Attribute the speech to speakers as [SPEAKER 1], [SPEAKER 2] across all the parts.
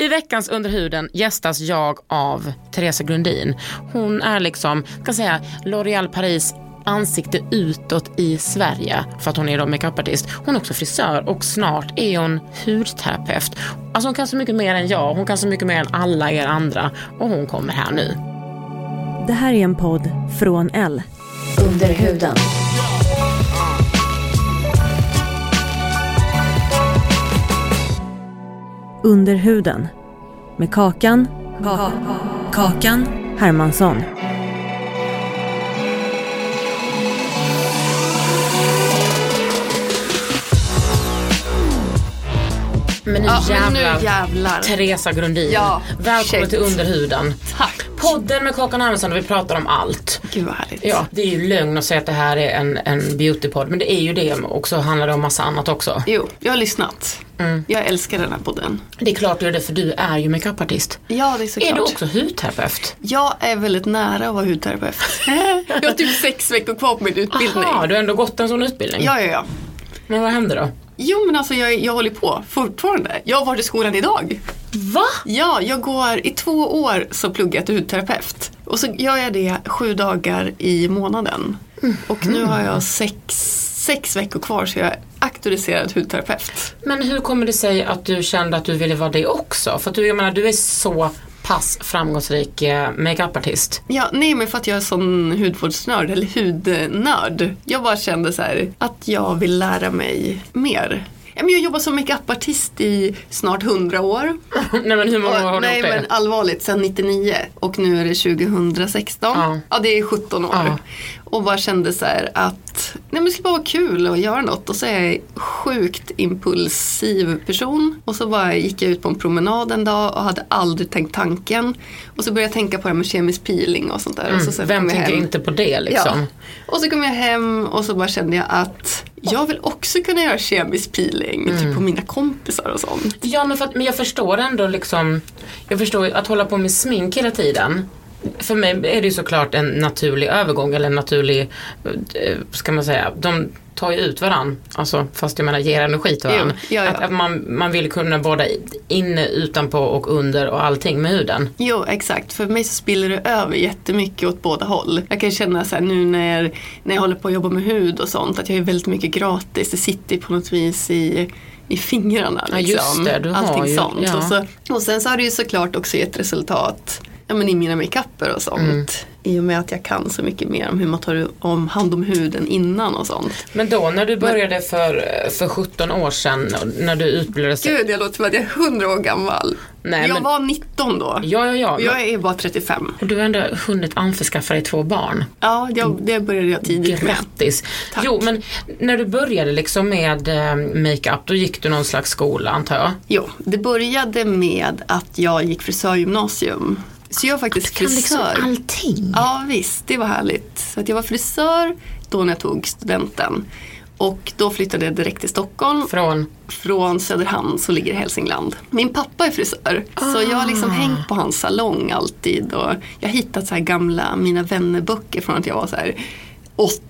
[SPEAKER 1] I veckans Under huden gästas jag av Teresa Grundin. Hon är liksom, kan säga, L'Oréal Paris ansikte utåt i Sverige för att hon är då makeupartist. Hon är också frisör och snart är hon hudterapeut. Alltså hon kan så mycket mer än jag, hon kan så mycket mer än alla er andra och hon kommer här nu.
[SPEAKER 2] Det här är en podd från L.
[SPEAKER 3] Under huden.
[SPEAKER 2] Under huden. Med Kakan. Kakan Hermansson.
[SPEAKER 1] Men nu,
[SPEAKER 4] Ja, men
[SPEAKER 1] jävlar,
[SPEAKER 4] nu jävlar.
[SPEAKER 1] Teresa Grundin.
[SPEAKER 4] Ja,
[SPEAKER 1] Välkommen
[SPEAKER 4] shit.
[SPEAKER 1] till Underhuden.
[SPEAKER 4] Tack.
[SPEAKER 1] Podden med Kakan Hermansson där vi pratar om allt.
[SPEAKER 4] Gud vad härligt.
[SPEAKER 1] Ja, det är ju lögn att säga att det här är en, en beautypodd, men det är ju det och så handlar det om massa annat också.
[SPEAKER 4] Jo, jag har lyssnat.
[SPEAKER 1] Mm.
[SPEAKER 4] Jag älskar den här podden.
[SPEAKER 1] Det är klart du gör det för du är ju makeupartist.
[SPEAKER 4] Ja, det är såklart.
[SPEAKER 1] Är du också hudterapeut?
[SPEAKER 4] Jag är väldigt nära att vara hudterapeut. jag har typ sex veckor kvar på min utbildning.
[SPEAKER 1] Jaha, du har ändå gått en sån utbildning.
[SPEAKER 4] Ja, ja, ja.
[SPEAKER 1] Men vad hände då?
[SPEAKER 4] Jo, men alltså jag, jag håller på fortfarande. Jag har varit i skolan idag.
[SPEAKER 1] Va?
[SPEAKER 4] Ja, jag går i två år så pluggar jag till hudterapeut. Och så gör jag det sju dagar i månaden. Och nu har jag sex, sex veckor kvar så jag är auktoriserad hudterapeut.
[SPEAKER 1] Men hur kommer det sig att du kände att du ville vara det också? För du, jag menar, du är så pass framgångsrik eh, makeupartist.
[SPEAKER 4] Ja, nej men för att jag är sån hudvårdsnörd, eller hudnörd. Jag bara kände så här att jag vill lära mig mer. Jag jobbar som makeupartist i snart 100 år.
[SPEAKER 1] Nej men hur många år har du
[SPEAKER 4] nej
[SPEAKER 1] gjort det?
[SPEAKER 4] men allvarligt, sedan 99 och nu är det 2016.
[SPEAKER 1] Ja.
[SPEAKER 4] Ja, det är 17 år.
[SPEAKER 1] Ja.
[SPEAKER 4] Och bara kände så här att nej, men det skulle bara vara kul att göra något. Och så är jag sjukt impulsiv person. Och så bara gick jag ut på en promenad en dag och hade aldrig tänkt tanken. Och så började jag tänka på det här med kemisk peeling och sånt där. och så
[SPEAKER 1] Mm. Vem
[SPEAKER 4] kom jag
[SPEAKER 1] tänker
[SPEAKER 4] hem.
[SPEAKER 1] inte på det liksom?
[SPEAKER 4] Ja. Och så kom jag hem och så bara kände jag att jag vill också kunna göra kemisk peeling
[SPEAKER 1] Mm.
[SPEAKER 4] typ på mina kompisar och sånt.
[SPEAKER 1] Ja men, för att, men jag förstår ändå liksom, jag förstår att hålla på med smink hela tiden. För mig är det ju såklart en naturlig övergång eller en naturlig, eh, ska man säga, de tar ju ut varann. Alltså fast jag menar ger energi till varann.
[SPEAKER 4] Jo, ja, ja.
[SPEAKER 1] Att, att man, man vill kunna både inne, utanpå och under och allting med huden.
[SPEAKER 4] Jo, exakt. För mig så spiller det över jättemycket åt båda håll. Jag kan känna så här nu när, när jag håller på att jobba med hud och sånt att jag är väldigt mycket gratis. Det sitter på något vis i i fingrarna.
[SPEAKER 1] Ja,
[SPEAKER 4] Liksom.
[SPEAKER 1] just det, du
[SPEAKER 4] Allting
[SPEAKER 1] ju-
[SPEAKER 4] sånt.
[SPEAKER 1] ja.
[SPEAKER 4] Och, så, och sen så har det ju såklart också gett resultat ja, men i mina makeuper och sånt.
[SPEAKER 1] Mm.
[SPEAKER 4] I och med att jag kan så mycket mer om hur man tar om hand om huden innan och sånt.
[SPEAKER 1] Men då när du började för, för 17 år sedan, när du utbildade sig.
[SPEAKER 4] Gud, jag låter som att jag är 100 år gammal.
[SPEAKER 1] Nej,
[SPEAKER 4] jag
[SPEAKER 1] men-
[SPEAKER 4] var 19 då.
[SPEAKER 1] Ja, ja, ja.
[SPEAKER 4] Jag är bara 35.
[SPEAKER 1] Och du har ändå hunnit anförskaffa dig två barn.
[SPEAKER 4] Ja, jag, det började jag tidigt med.
[SPEAKER 1] Grattis!
[SPEAKER 4] Tack.
[SPEAKER 1] Jo, men när du började liksom med eh, makeup, då gick du någon slags skola antar jag?
[SPEAKER 4] Jo, det började med att jag gick frisörgymnasium. Så jag var faktiskt
[SPEAKER 1] Kan liksom
[SPEAKER 4] frisör.
[SPEAKER 1] allting?
[SPEAKER 4] Ja visst, det var härligt. Så att jag var frisör då när jag tog studenten. Och då flyttade jag direkt till Stockholm.
[SPEAKER 1] Från?
[SPEAKER 4] Från Söderhamn som ligger i Hälsingland. Min pappa är frisör. Så jag har liksom hängt på hans salong alltid. Och jag har hittat så här gamla Mina vännerböcker från att jag var så här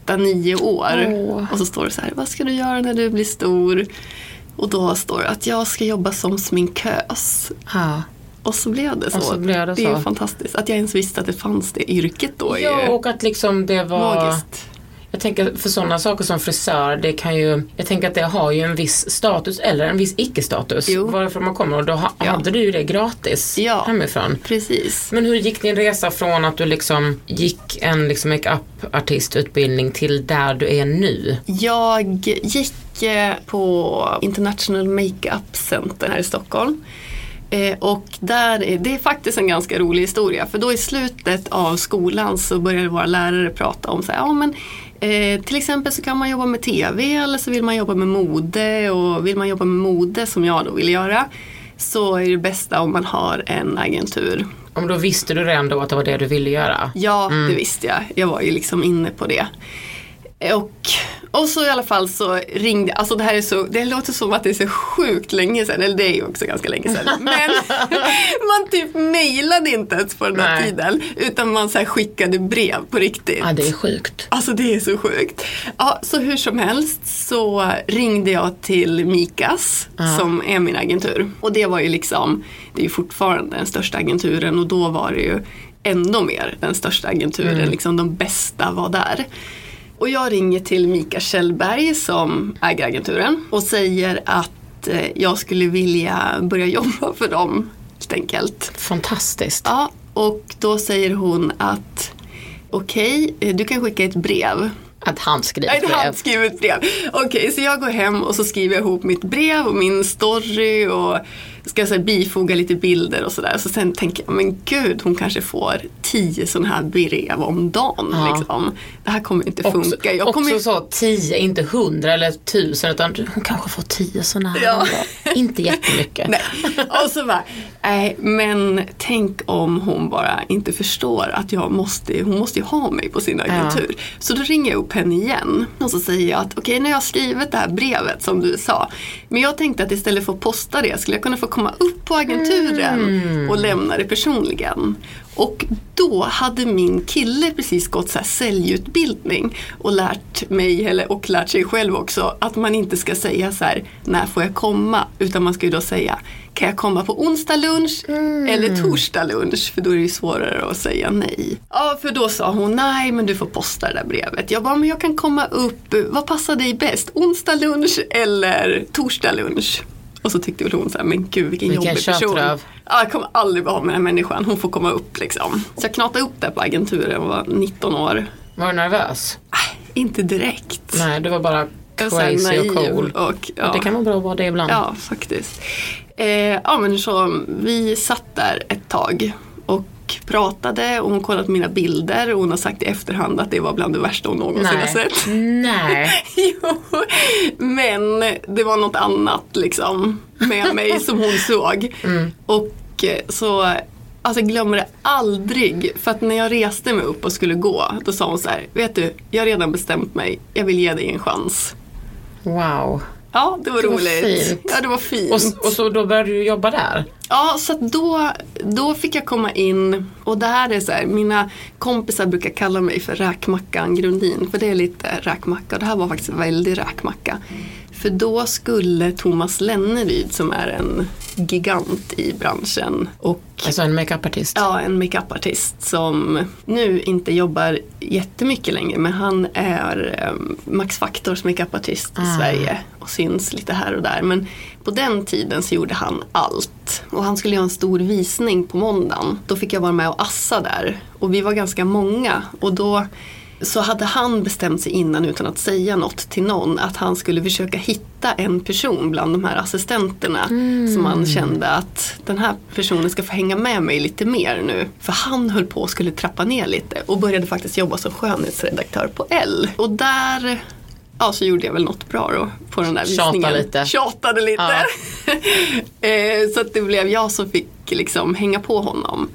[SPEAKER 4] 8-9 år.
[SPEAKER 1] Åh.
[SPEAKER 4] Och så står det så här, vad ska du göra när du blir stor? Och då står det att jag ska jobba som sminkös.
[SPEAKER 1] Ja.
[SPEAKER 4] Och så blev det så.
[SPEAKER 1] Blev det
[SPEAKER 4] är ju
[SPEAKER 1] så.
[SPEAKER 4] fantastiskt. Att jag ens visste att det fanns det yrket då. är
[SPEAKER 1] ja, och att liksom det var...
[SPEAKER 4] magiskt.
[SPEAKER 1] Jag tänker för sådana saker som frisör, det kan ju, jag tänker att det har ju en viss status eller en viss icke-status. Varifrån man kommer och då ha,
[SPEAKER 4] Ja.
[SPEAKER 1] hade du ju det gratis
[SPEAKER 4] Ja.
[SPEAKER 1] hemifrån.
[SPEAKER 4] Precis.
[SPEAKER 1] Men hur gick din resa från att du liksom gick en liksom makeup-artistutbildning till där du är nu?
[SPEAKER 4] Jag gick eh, på International Makeup Center här i Stockholm. Eh, Och där är, det är faktiskt en ganska rolig historia för då i slutet av skolan så började våra lärare prata om så här, ja men eh, till exempel så kan man jobba med TV eller så vill man jobba med mode och vill man jobba med mode som jag då vill göra så är det bästa om man har en agentur.
[SPEAKER 1] Om då visste du redan då att det var det du ville göra?
[SPEAKER 4] Ja, det visste jag. Jag var ju liksom inne på det. Och, och så i alla fall så ringde, alltså det här är så, det låter som att det är så sjukt länge sedan, eller det är ju också ganska länge sedan. Men man typ mejlade inte ens på den här
[SPEAKER 1] Nej.
[SPEAKER 4] tiden, utan man så skickade brev på riktigt.
[SPEAKER 1] Ja, det är sjukt.
[SPEAKER 4] Alltså det är så sjukt. Ja, så hur som helst så ringde jag till Mikas som är min agentur. Och det var ju liksom, det är ju fortfarande den största agenturen och då var det ju ändå mer den största agenturen. Liksom de bästa var där. Och jag ringer till Mika Kjellberg som äger agenturen och säger att eh, jag skulle vilja börja jobba för dem helt enkelt.
[SPEAKER 1] Fantastiskt.
[SPEAKER 4] Ja, och då säger hon att okej, eh, du kan skicka ett brev.
[SPEAKER 1] Att han skriver
[SPEAKER 4] Nej,
[SPEAKER 1] brev.
[SPEAKER 4] ett brev. Okej, så jag går hem och så skriver jag ihop mitt brev och min story och ska så här, bifoga lite bilder och sådär. Så sen tänker jag, men gud, hon kanske får tio sådana här brev om dagen.
[SPEAKER 1] Ja.
[SPEAKER 4] Liksom. Det här kommer inte
[SPEAKER 1] Också,
[SPEAKER 4] funka. Jag
[SPEAKER 1] också
[SPEAKER 4] kommer...
[SPEAKER 1] så tio, inte hundra eller tusen utan hon kanske får tio sådana här.
[SPEAKER 4] Ja.
[SPEAKER 1] Inte jättemycket.
[SPEAKER 4] Nej. Och så bara, nej men tänk om hon bara inte förstår att jag måste, hon måste ju ha mig på sin agentur. Så då ringer jag upp henne igen och så säger jag att okej nu har jag skrivit det här brevet som du sa. Men jag tänkte att istället för att posta det skulle jag kunna få komma upp på agenturen och lämna det personligen. Och då hade min kille precis gått så här säljutbildning och lärt mig, eller, och lärt sig själv också, att man inte ska säga så här, när får jag komma? Utan man ska ju då säga, kan jag komma på onsdag lunch eller torsdag lunch? För då är det ju svårare att säga nej. Ja, för då sa hon, nej men du får posta det där brevet. Jag bara, men jag kan komma upp, vad passar dig bäst? Onsdag lunch eller torsdag lunch? Och så tyckte väl hon så här, men gud vilken, jobbig person. Ja, jag kommer aldrig vara med den här människan, hon får komma upp liksom. Så jag knatade upp där på agenturen och var 19 år.
[SPEAKER 1] Var du nervös?
[SPEAKER 4] Äh, inte direkt.
[SPEAKER 1] Nej, du var bara crazy och
[SPEAKER 4] naiv
[SPEAKER 1] cool.
[SPEAKER 4] Och, ja.
[SPEAKER 1] Det kan vara bra att vara det ibland.
[SPEAKER 4] Ja, faktiskt. Eh, ja, men så vi satt där ett tag och pratade och hon kollade på mina bilder och hon har sagt i efterhand att det var bland det värsta hon någonsin har
[SPEAKER 1] Nej.
[SPEAKER 4] sett.
[SPEAKER 1] Nej.
[SPEAKER 4] jo, men det var något annat liksom med mig som hon såg. Och eh, så Alltså jag glömmer det aldrig. För att när jag reste mig upp och skulle gå, då sa hon så här, vet du, jag har redan bestämt mig, jag vill ge dig en chans.
[SPEAKER 1] Wow.
[SPEAKER 4] Ja, det var
[SPEAKER 1] Det var
[SPEAKER 4] roligt.
[SPEAKER 1] fint.
[SPEAKER 4] Ja, det var fint.
[SPEAKER 1] Och, och så då började du jobba där?
[SPEAKER 4] Ja, så då, då fick jag komma in och det här är så här, mina kompisar brukar kalla mig för räkmackan Grundin, för det är lite räkmacka och det här var faktiskt en väldig räkmacka. För då skulle Thomas Lenneryd som är en gigant i branschen och
[SPEAKER 1] Alltså en makeupartist?
[SPEAKER 4] Ja, en makeupartist som nu inte jobbar jättemycket längre men han är um, Max Factors makeupartist i Sverige och syns lite här och där. Men på den tiden så gjorde han allt. Och han skulle göra en stor visning på måndagen. Då fick jag vara med och assa där. Och vi var ganska många och då så hade han bestämt sig innan utan att säga något till någon att han skulle försöka hitta en person bland de här assistenterna som han kände att den här personen ska få hänga med mig lite mer nu. För han höll på och skulle trappa ner lite och började faktiskt jobba som skönhetsredaktör på L. Och där Ja, så gjorde jag väl något bra då på den där
[SPEAKER 1] Tjata
[SPEAKER 4] visningen.
[SPEAKER 1] lite.
[SPEAKER 4] Tjatade lite. Eh, så att det blev jag som fick liksom hänga på honom.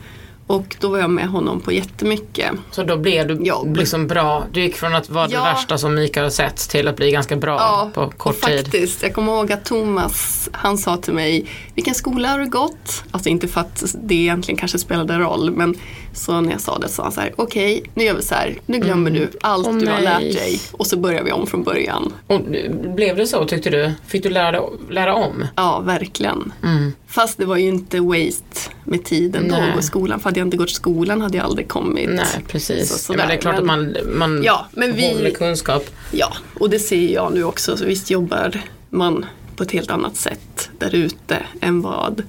[SPEAKER 4] Och då var jag med honom på jättemycket.
[SPEAKER 1] Så då blev du
[SPEAKER 4] Jobb.
[SPEAKER 1] liksom bra, du gick från att vara det
[SPEAKER 4] Ja.
[SPEAKER 1] värsta som Mikael har sett till att bli ganska bra på kort
[SPEAKER 4] och
[SPEAKER 1] tid.
[SPEAKER 4] faktiskt, jag kommer ihåg att Thomas, han sa till mig, vilken skola har du gått? Alltså inte för att det egentligen kanske spelade roll, men så när jag sa det så sa han så här, okej, nu gör vi så här, nu glömmer du allt
[SPEAKER 1] Åh,
[SPEAKER 4] du har lärt dig och så börjar vi om från början.
[SPEAKER 1] Och blev det så tyckte du? Fick du lära, lära om?
[SPEAKER 4] Ja, verkligen. Fast det var ju inte waste med tiden då i skolan. För hade jag inte gått skolan hade jag aldrig kommit.
[SPEAKER 1] Nej, precis.
[SPEAKER 4] Så-
[SPEAKER 1] ja, men det är
[SPEAKER 4] sådär,
[SPEAKER 1] klart
[SPEAKER 4] men-
[SPEAKER 1] att man, man
[SPEAKER 4] Ja, men vi-
[SPEAKER 1] håller kunskap.
[SPEAKER 4] Ja, och det ser jag nu också. Så visst jobbar man på ett helt annat sätt där ute än vad,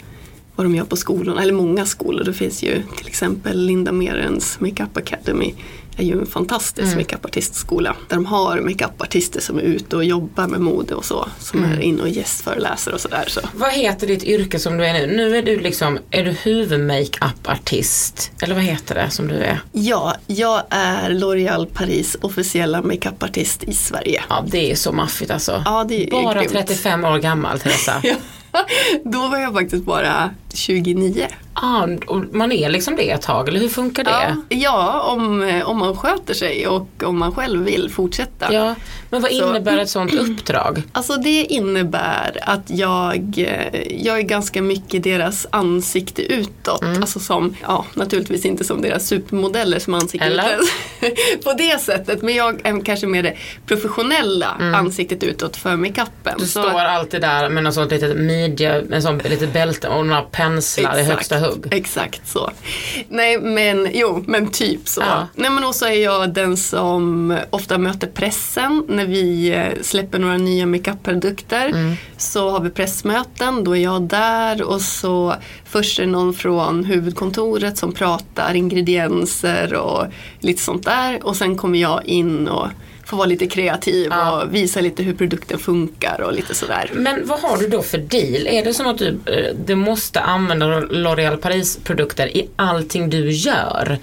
[SPEAKER 4] vad de gör på skolorna. Eller många skolor. Det finns ju till exempel Linda Merens Makeup Academy är ju en fantastisk
[SPEAKER 1] Mm.
[SPEAKER 4] makeupartistskola. Där de har makeupartister som är ute och jobbar med mode och så. Som
[SPEAKER 1] Mm.
[SPEAKER 4] är inne och gästföreläser och sådär. Så.
[SPEAKER 1] Vad heter ditt yrke som du är nu? Nu är du liksom, är du huvudmakeup-artist? Eller vad heter det som du är?
[SPEAKER 4] Ja, jag är L'Oréal Paris officiella makeupartist i Sverige.
[SPEAKER 1] Ja, det är så maffigt alltså.
[SPEAKER 4] Ja, det är
[SPEAKER 1] Bara
[SPEAKER 4] grymt.
[SPEAKER 1] 35 år gammal, Teresa.
[SPEAKER 4] Ja. Då var jag faktiskt bara 29
[SPEAKER 1] ah, och man är liksom det ett tag, eller hur funkar det?
[SPEAKER 4] Ja, ja om, om man sköter sig och om man själv vill fortsätta.
[SPEAKER 1] Ja, men vad
[SPEAKER 4] Så-
[SPEAKER 1] innebär ett sånt uppdrag?
[SPEAKER 4] Alltså det innebär att jag, jag är ganska mycket deras ansikte utåt.
[SPEAKER 1] Mm.
[SPEAKER 4] Alltså som, ja naturligtvis inte som deras supermodeller som ansikte utåt. På det sättet. Men jag är kanske mer det professionella ansiktet utåt för makeupen.
[SPEAKER 1] Mm. Du
[SPEAKER 4] Så-
[SPEAKER 1] står alltid där med något sånt litet midje, med sånt litet bälte och några penslar i högsta hugg.
[SPEAKER 4] Exakt så. Nej men jo, men typ så.
[SPEAKER 1] Ja.
[SPEAKER 4] Nej men också är jag den som ofta möter pressen när vi eh, släpper några nya makeupprodukter.
[SPEAKER 1] Mm.
[SPEAKER 4] Så har vi pressmöten, då är jag där och så först är det någon från huvudkontoret som pratar ingredienser och lite sånt där. Och sen kommer jag in och får vara lite kreativ
[SPEAKER 1] Ja.
[SPEAKER 4] och visa lite hur produkten funkar och lite sådär.
[SPEAKER 1] Men vad har du då för deal? Är det som att du, eh, du måste använda L'Oréal Paris produkter i allting du gör?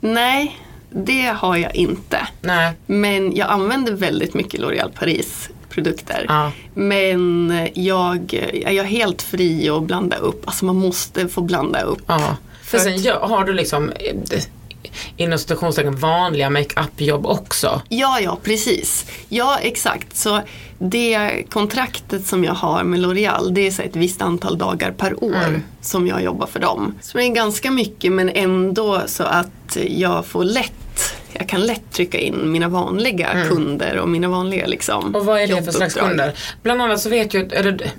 [SPEAKER 4] Nej, det har jag inte.
[SPEAKER 1] Nej.
[SPEAKER 4] Men jag använder väldigt mycket L'Oréal Paris produkter.
[SPEAKER 1] Ja.
[SPEAKER 4] Men jag är jag helt fri att blanda upp. Alltså man måste få blanda upp.
[SPEAKER 1] Ja. För
[SPEAKER 4] För
[SPEAKER 1] sen har du liksom eh, inom citationstecken vanliga makeup-jobb också.
[SPEAKER 4] Ja, ja, precis. Ja, exakt. Så det kontraktet som jag har med L'Oréal det är så ett visst antal dagar per år
[SPEAKER 1] Mm.
[SPEAKER 4] som jag jobbar för dem. Så det är ganska mycket men ändå så att jag får lätt jag kan lätt trycka in mina vanliga kunder och mina vanliga liksom,
[SPEAKER 1] Mm. Och vad är det för slags kunder? Bland annat så vet jag, eller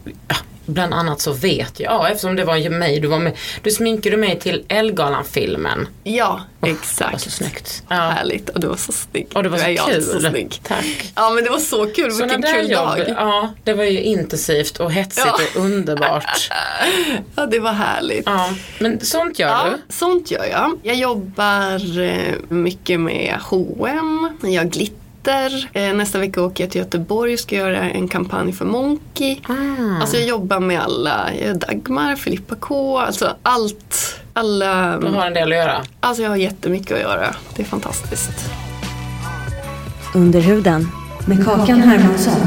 [SPEAKER 1] bland annat så vet jag, ja eftersom det var ju mig du var med, du sminkade mig till Elgalan-filmen.
[SPEAKER 4] Ja,
[SPEAKER 1] Det var
[SPEAKER 4] exakt.
[SPEAKER 1] så snyggt. Ja.
[SPEAKER 4] Härligt och du var så snygg.
[SPEAKER 1] Och det var så
[SPEAKER 4] ju alltid så
[SPEAKER 1] kul.
[SPEAKER 4] snygg.
[SPEAKER 1] Tack.
[SPEAKER 4] Ja men det var så kul,
[SPEAKER 1] Sådana
[SPEAKER 4] vilken kul
[SPEAKER 1] jobb,
[SPEAKER 4] dag.
[SPEAKER 1] ja det var ju intensivt och hetsigt
[SPEAKER 4] Ja.
[SPEAKER 1] och underbart.
[SPEAKER 4] Ja det var härligt.
[SPEAKER 1] Ja, men sånt gör
[SPEAKER 4] Ja,
[SPEAKER 1] du?
[SPEAKER 4] sånt gör jag. Jag jobbar eh, mycket med H&M. jag glitter. Eh, Nästa vecka åker jag till Göteborg och ska göra en kampanj för Monkey.
[SPEAKER 1] Ah.
[SPEAKER 4] Alltså jag jobbar med alla, Dagmar, Filippa K, alltså allt. Alla,
[SPEAKER 1] Du har en del att göra.
[SPEAKER 4] alltså jag har jättemycket att göra. Det är fantastiskt.
[SPEAKER 2] Under huden med Kakan Hermansson.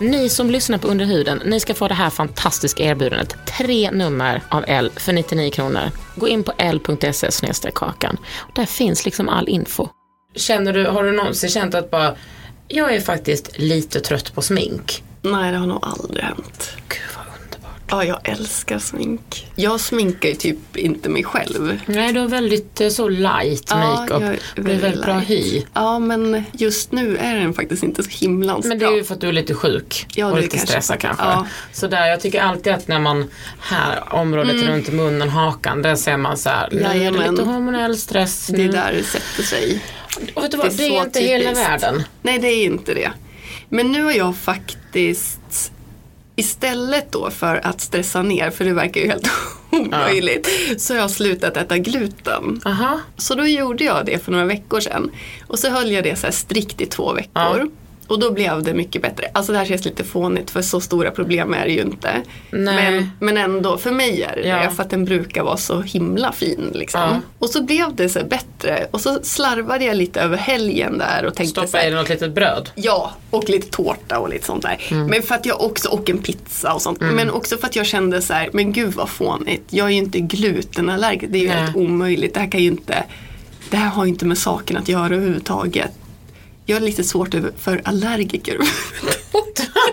[SPEAKER 1] Ni som lyssnar på Under huden, ni ska få det här fantastiska erbjudandet. Tre nummer av L för 99 kronor. Gå in på l.se kakan. Där finns liksom all info. Känner du, har du någonsin känt att bara, jag är faktiskt lite trött på smink?
[SPEAKER 4] Nej det har nog aldrig hänt.
[SPEAKER 1] Gud vad underbart.
[SPEAKER 4] Ja, jag älskar smink. Jag sminkar ju typ inte mig själv.
[SPEAKER 1] Nej, du har väldigt eh, så light makeup.
[SPEAKER 4] jag är
[SPEAKER 1] det är väldigt bra hy.
[SPEAKER 4] Ja, men just nu är den faktiskt inte så himla
[SPEAKER 1] Men det är ju för att du är lite sjuk
[SPEAKER 4] Ja,
[SPEAKER 1] och lite
[SPEAKER 4] kanske-
[SPEAKER 1] stressad kanske.
[SPEAKER 4] ja.
[SPEAKER 1] Så där, jag tycker alltid att när man här området runt munnen, hakan, där ser man så här, nu är det lite hormonell stress.
[SPEAKER 4] Det är där det sätter sig.
[SPEAKER 1] Och vet du vad, det
[SPEAKER 4] det är
[SPEAKER 1] är,
[SPEAKER 4] så
[SPEAKER 1] inte hela
[SPEAKER 4] typiskt.
[SPEAKER 1] världen.
[SPEAKER 4] Nej, det är inte det. Men nu har jag faktiskt istället då för att stressa ner, för det verkar ju helt omöjligt, så har jag slutat äta gluten.
[SPEAKER 1] Aha.
[SPEAKER 4] Så då gjorde jag det för några veckor sedan. Och så höll jag det så strikt i två veckor.
[SPEAKER 1] Ja.
[SPEAKER 4] Och då blev det mycket bättre. Alltså det här känns lite fånigt för så stora problem är det ju inte.
[SPEAKER 1] Nej.
[SPEAKER 4] Men, men ändå, för mig är det
[SPEAKER 1] Ja.
[SPEAKER 4] det. För att den brukar vara så himla fin. Liksom.
[SPEAKER 1] Ja.
[SPEAKER 4] Och så blev det så bättre. Och så slarvade jag lite över helgen där och tänkte så
[SPEAKER 1] Stoppa i
[SPEAKER 4] här,
[SPEAKER 1] dig något litet bröd.
[SPEAKER 4] Ja, och lite tårta och lite sånt där.
[SPEAKER 1] Mm.
[SPEAKER 4] Men för att jag också, och en pizza och sånt. Men också för att jag kände så här, men gud vad fånigt. Jag är ju inte glutenallergiker, det är ju
[SPEAKER 1] Nej.
[SPEAKER 4] helt omöjligt. Det här kan ju inte, det här har ju inte med saken att göra överhuvudtaget. Jag är lite svårt för allergiker.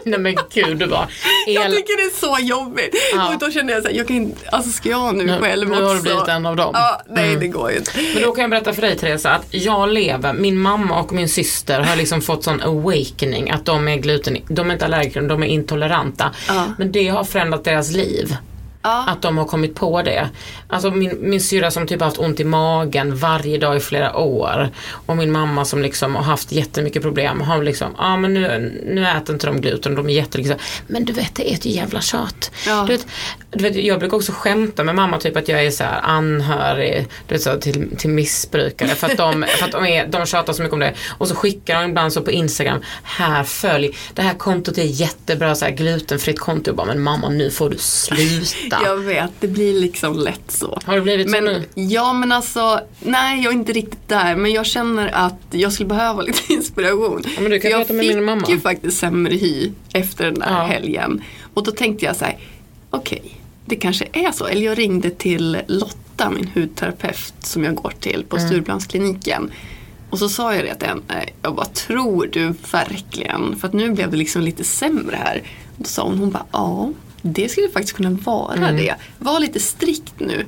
[SPEAKER 1] Nej men gud, du bara
[SPEAKER 4] Jag
[SPEAKER 1] el...
[SPEAKER 4] tycker det är så jobbigt.
[SPEAKER 1] Ja.
[SPEAKER 4] Och då kände jag så här, jag kan inte, alltså ska jag nu,
[SPEAKER 1] Nu-
[SPEAKER 4] själv
[SPEAKER 1] nu
[SPEAKER 4] också?
[SPEAKER 1] har du blivit en av dem.
[SPEAKER 4] Ja, nej
[SPEAKER 1] Mm.
[SPEAKER 4] det går ju inte.
[SPEAKER 1] Men då kan jag berätta för dig Teresa att jag lever, min mamma och min syster har liksom fått sån awakening att de är gluten, de är inte allergiker, de är intoleranta.
[SPEAKER 4] Ja.
[SPEAKER 1] Men det har förändrat deras liv.
[SPEAKER 4] Ja.
[SPEAKER 1] Att de har kommit på det. Alltså min, min syrra som typ har haft ont i magen varje dag i flera år. Och min mamma som liksom har haft jättemycket problem. Har liksom, ja ah, men nu, nu äter inte de gluten, de är jättelika. Men du vet det är ett jävla tjat.
[SPEAKER 4] Ja.
[SPEAKER 1] Du vet, du vet, jag brukar också skämta med mamma typ att jag är så här anhörig du vet, så, till, till missbrukare. För att, de, för att de, är, de tjatar så mycket om det. Och så skickar de ibland så på Instagram, här följ, det här kontot är jättebra, så här, glutenfritt konto. Jag bara, men mamma nu får du sluta.
[SPEAKER 4] Jag vet, det blir liksom lätt så.
[SPEAKER 1] Har det blivit så
[SPEAKER 4] men,
[SPEAKER 1] nu?
[SPEAKER 4] Ja men alltså, nej jag är inte riktigt där. Men jag känner att jag skulle behöva lite inspiration.
[SPEAKER 1] Ja, men du kan
[SPEAKER 4] jag
[SPEAKER 1] prata med min mamma.
[SPEAKER 4] fick ju faktiskt sämre hy efter den där
[SPEAKER 1] Ja.
[SPEAKER 4] helgen. Och då tänkte jag så här, okej, det kanske är så. Eller jag ringde till Lotta, min hudterapeut som jag går till på
[SPEAKER 1] Mm.
[SPEAKER 4] Stureplanskliniken. Och så sa jag det till henne, jag bara tror du verkligen? För att nu blev det liksom lite sämre här. Då sa hon, hon bara ja, det skulle faktiskt kunna vara
[SPEAKER 1] Mm.
[SPEAKER 4] det. Var lite strikt nu.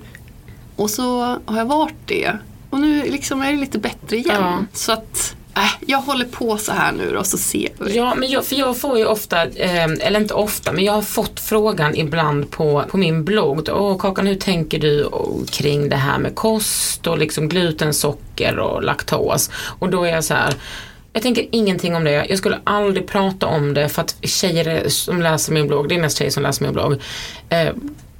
[SPEAKER 4] Och så har jag varit det. Och nu liksom är det lite bättre igen.
[SPEAKER 1] Ja.
[SPEAKER 4] Så att, äh, jag håller på så här nu då så ser vi.
[SPEAKER 1] Ja, men jag, för jag får ju ofta, eh, eller inte ofta, men jag har fått frågan ibland på, på min blogg. Åh Kakan, hur tänker du kring det här med kost och liksom gluten, socker och laktos? Och då är jag så här, jag tänker ingenting om det. Jag skulle aldrig prata om det för att tjejer som läser min blogg, det är mest tjejer som läser min blogg, eh,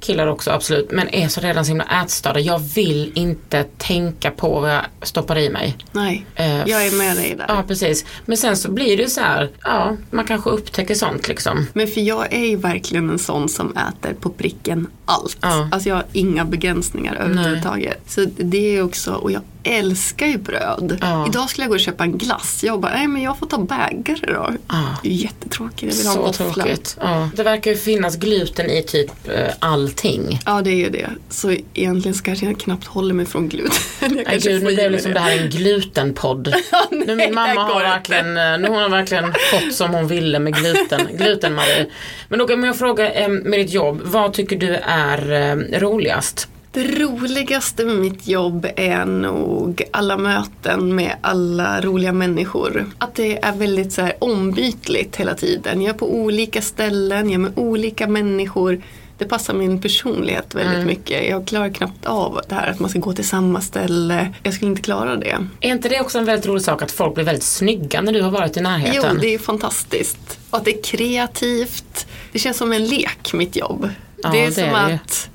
[SPEAKER 1] killar också absolut, men är så redan så himla ätstörda. Jag vill inte tänka på vad jag stoppar i mig.
[SPEAKER 4] Nej,
[SPEAKER 1] Eh,
[SPEAKER 4] jag är med dig där.
[SPEAKER 1] Ja, precis. Men sen så blir det så här, ja, man kanske upptäcker sånt liksom.
[SPEAKER 4] Men för jag är ju verkligen en sån som äter på pricken allt.
[SPEAKER 1] Ja.
[SPEAKER 4] Alltså jag har inga begränsningar överhuvudtaget. Så det är också, och jag älskar ju bröd.
[SPEAKER 1] Ja.
[SPEAKER 4] Idag skulle jag gå och köpa en glass. Jag bara, nej men jag får ta bägare då.
[SPEAKER 1] Ja.
[SPEAKER 4] Det är jättetråkigt, jag vill ha
[SPEAKER 1] Så
[SPEAKER 4] en våffla.
[SPEAKER 1] tråkigt. Ja. Det verkar ju finnas gluten i typ eh, allting.
[SPEAKER 4] Ja det är ju det. Så egentligen så kanske jag knappt håller mig från gluten. Jag
[SPEAKER 1] Nej
[SPEAKER 4] kanske
[SPEAKER 1] gud,
[SPEAKER 4] får
[SPEAKER 1] nu
[SPEAKER 4] i
[SPEAKER 1] blev
[SPEAKER 4] mig
[SPEAKER 1] liksom det här en glutenpodd. nu
[SPEAKER 4] nej,
[SPEAKER 1] min mamma har
[SPEAKER 4] går
[SPEAKER 1] verkligen, eh, nu har hon verkligen fått som hon ville med gluten, gluten Marie. Men då kan jag fråga eh, med ditt jobb, vad tycker du är eh, roligast?
[SPEAKER 4] Det roligaste med mitt jobb är nog alla möten med alla roliga människor. Att det är väldigt så här ombytligt hela tiden. Jag är på olika ställen, jag är med olika människor. Det passar min personlighet väldigt mycket. Jag klarar knappt av det här att man ska gå till samma ställe. Jag skulle inte klara det.
[SPEAKER 1] Är inte det också en väldigt rolig sak att folk blir väldigt snygga när du har varit i
[SPEAKER 4] Jo,
[SPEAKER 1] närheten?
[SPEAKER 4] det är fantastiskt. Och att det är kreativt. Det känns som en lek, mitt jobb.
[SPEAKER 1] Ja,
[SPEAKER 4] det, är
[SPEAKER 1] det
[SPEAKER 4] som
[SPEAKER 1] är det
[SPEAKER 4] att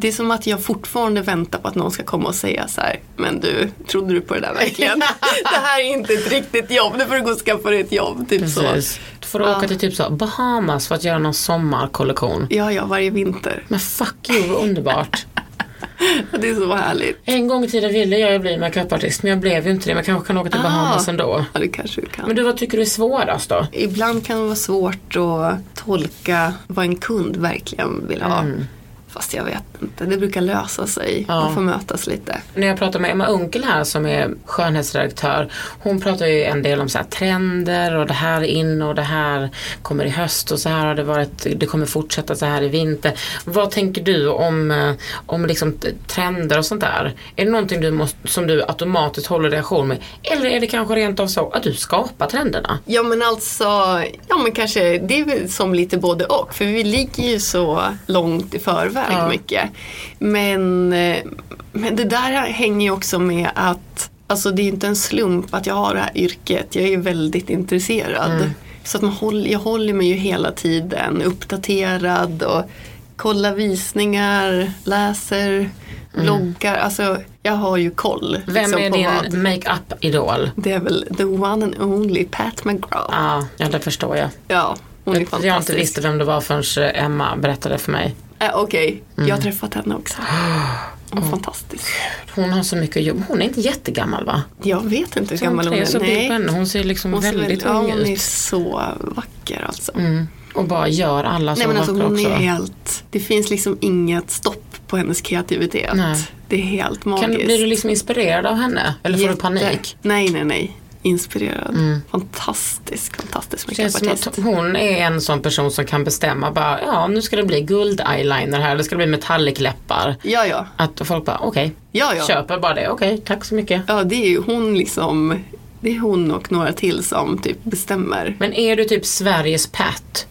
[SPEAKER 4] det är som att jag fortfarande väntar på att någon ska komma och säga så här, men du, trodde du på det där verkligen? det här är inte ett riktigt jobb, nu får du gå och skaffa dig ett jobb. Typ så.
[SPEAKER 1] Precis. Du får åka till typ så Bahamas för att göra någon sommarkollektion.
[SPEAKER 4] Ja, ja, varje vinter.
[SPEAKER 1] Men fuck you, vad underbart.
[SPEAKER 4] Det är så härligt.
[SPEAKER 1] En gång i tiden ville jag ju bli makeupartist men jag blev ju inte det. Men jag kanske kan åka till Bahamas
[SPEAKER 4] Ah.
[SPEAKER 1] ändå.
[SPEAKER 4] Ja, det kanske du kan.
[SPEAKER 1] Men du, vad tycker du är svårast då?
[SPEAKER 4] Ibland kan det vara svårt att tolka vad en kund verkligen vill ha. Fast jag vet inte, det brukar lösa sig.
[SPEAKER 1] Ja.
[SPEAKER 4] Man får mötas lite.
[SPEAKER 1] När jag pratar med Emma Unkel här som är skönhetsredaktör. Hon pratar ju en del om så trender och det här är in och det här kommer i höst och så här har det varit. Det kommer fortsätta så här i vinter. Vad tänker du om, eh, om liksom trender och sånt där? Är det någonting du måste, som du automatiskt håller reaktion med? Eller är det kanske rent av så att du skapar trenderna?
[SPEAKER 4] Ja men alltså, ja men kanske det är väl som lite både och. För vi ligger ju så långt i förväg
[SPEAKER 1] Ja.
[SPEAKER 4] mycket. Men, eh, men det där hänger ju också med att Alltså det är ju inte en slump att jag har det här yrket. Jag är ju väldigt intresserad. Så att man håller, jag håller mig ju hela tiden uppdaterad och kollar visningar, läser, bloggar. Alltså jag har ju koll.
[SPEAKER 1] Vem
[SPEAKER 4] liksom,
[SPEAKER 1] är din makeup-idol?
[SPEAKER 4] Det är väl the one and only Pat McGraw.
[SPEAKER 1] Ja, ja, det förstår jag.
[SPEAKER 4] Ja, hon är
[SPEAKER 1] Jag,
[SPEAKER 4] fantastisk.
[SPEAKER 1] jag inte visste vem det var förrän eh, Emma berättade för mig.
[SPEAKER 4] Äh, Okej,
[SPEAKER 1] Mm.
[SPEAKER 4] jag har träffat henne också. Hon är fantastisk.
[SPEAKER 1] Hon har så mycket jobb. Hon är inte jättegammal va?
[SPEAKER 4] Jag vet inte hur gammal hon
[SPEAKER 1] är så henne. Hon ser liksom
[SPEAKER 4] Hon ser
[SPEAKER 1] väldigt
[SPEAKER 4] ja,
[SPEAKER 1] ung
[SPEAKER 4] hon är
[SPEAKER 1] ut.
[SPEAKER 4] så vacker alltså.
[SPEAKER 1] Mm. Och bara gör alla så
[SPEAKER 4] Nej men alltså hon
[SPEAKER 1] också.
[SPEAKER 4] är helt, det finns liksom inget stopp på hennes kreativitet.
[SPEAKER 1] Nej.
[SPEAKER 4] Det är helt magiskt.
[SPEAKER 1] kan, blir du liksom inspirerad av henne? Eller får du panik?
[SPEAKER 4] Nej, nej, nej. Inspirerad. Fantastisk, fantastisk
[SPEAKER 1] som
[SPEAKER 4] makeupartist.
[SPEAKER 1] hon är en sån person som kan bestämma bara, ja nu ska det bli guld-eyeliner här eller ska det bli metallic-läppar.
[SPEAKER 4] Ja, ja.
[SPEAKER 1] Att folk bara, okej,
[SPEAKER 4] Ja, ja.
[SPEAKER 1] köper bara det, okej, tack så mycket.
[SPEAKER 4] Ja, det är ju hon liksom. Det är hon och några till som typ bestämmer.
[SPEAKER 1] Men är du typ Sveriges Pat?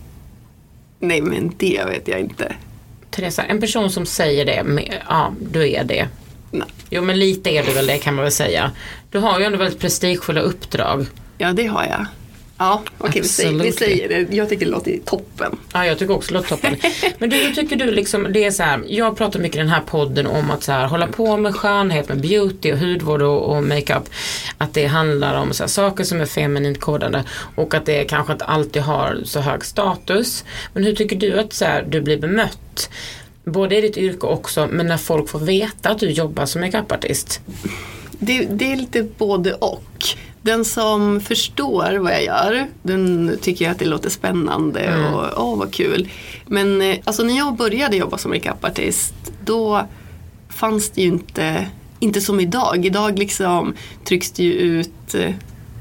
[SPEAKER 4] Nej, men det vet jag inte.
[SPEAKER 1] Teresa, en person som säger det, med, ja du är det.
[SPEAKER 4] Nej.
[SPEAKER 1] Jo men lite är du väl det kan man väl säga. Du har ju ändå väldigt prestigefulla uppdrag.
[SPEAKER 4] Ja, det har jag. Ja, okej, vi, säger, vi säger det. Jag tycker det låter toppen.
[SPEAKER 1] Ja jag tycker också det låter toppen. Men du, tycker du liksom, det är så här, jag pratar mycket i den här podden om att så här, hålla på med skönhet, med beauty och hudvård och, och makeup. Att det handlar om så här, saker som är feminint kodade och att det kanske inte alltid har så hög status. Men hur tycker du att så här, du blir bemött? Både i ditt yrke också men när folk får veta att du jobbar som makeupartist.
[SPEAKER 4] Det, det är lite både och. Den som förstår vad jag gör, den tycker jag att det låter spännande och åh vad kul. Men eh, alltså när jag började jobba som makeupartist, då fanns det ju inte, inte som idag. Idag liksom trycks det ju ut eh,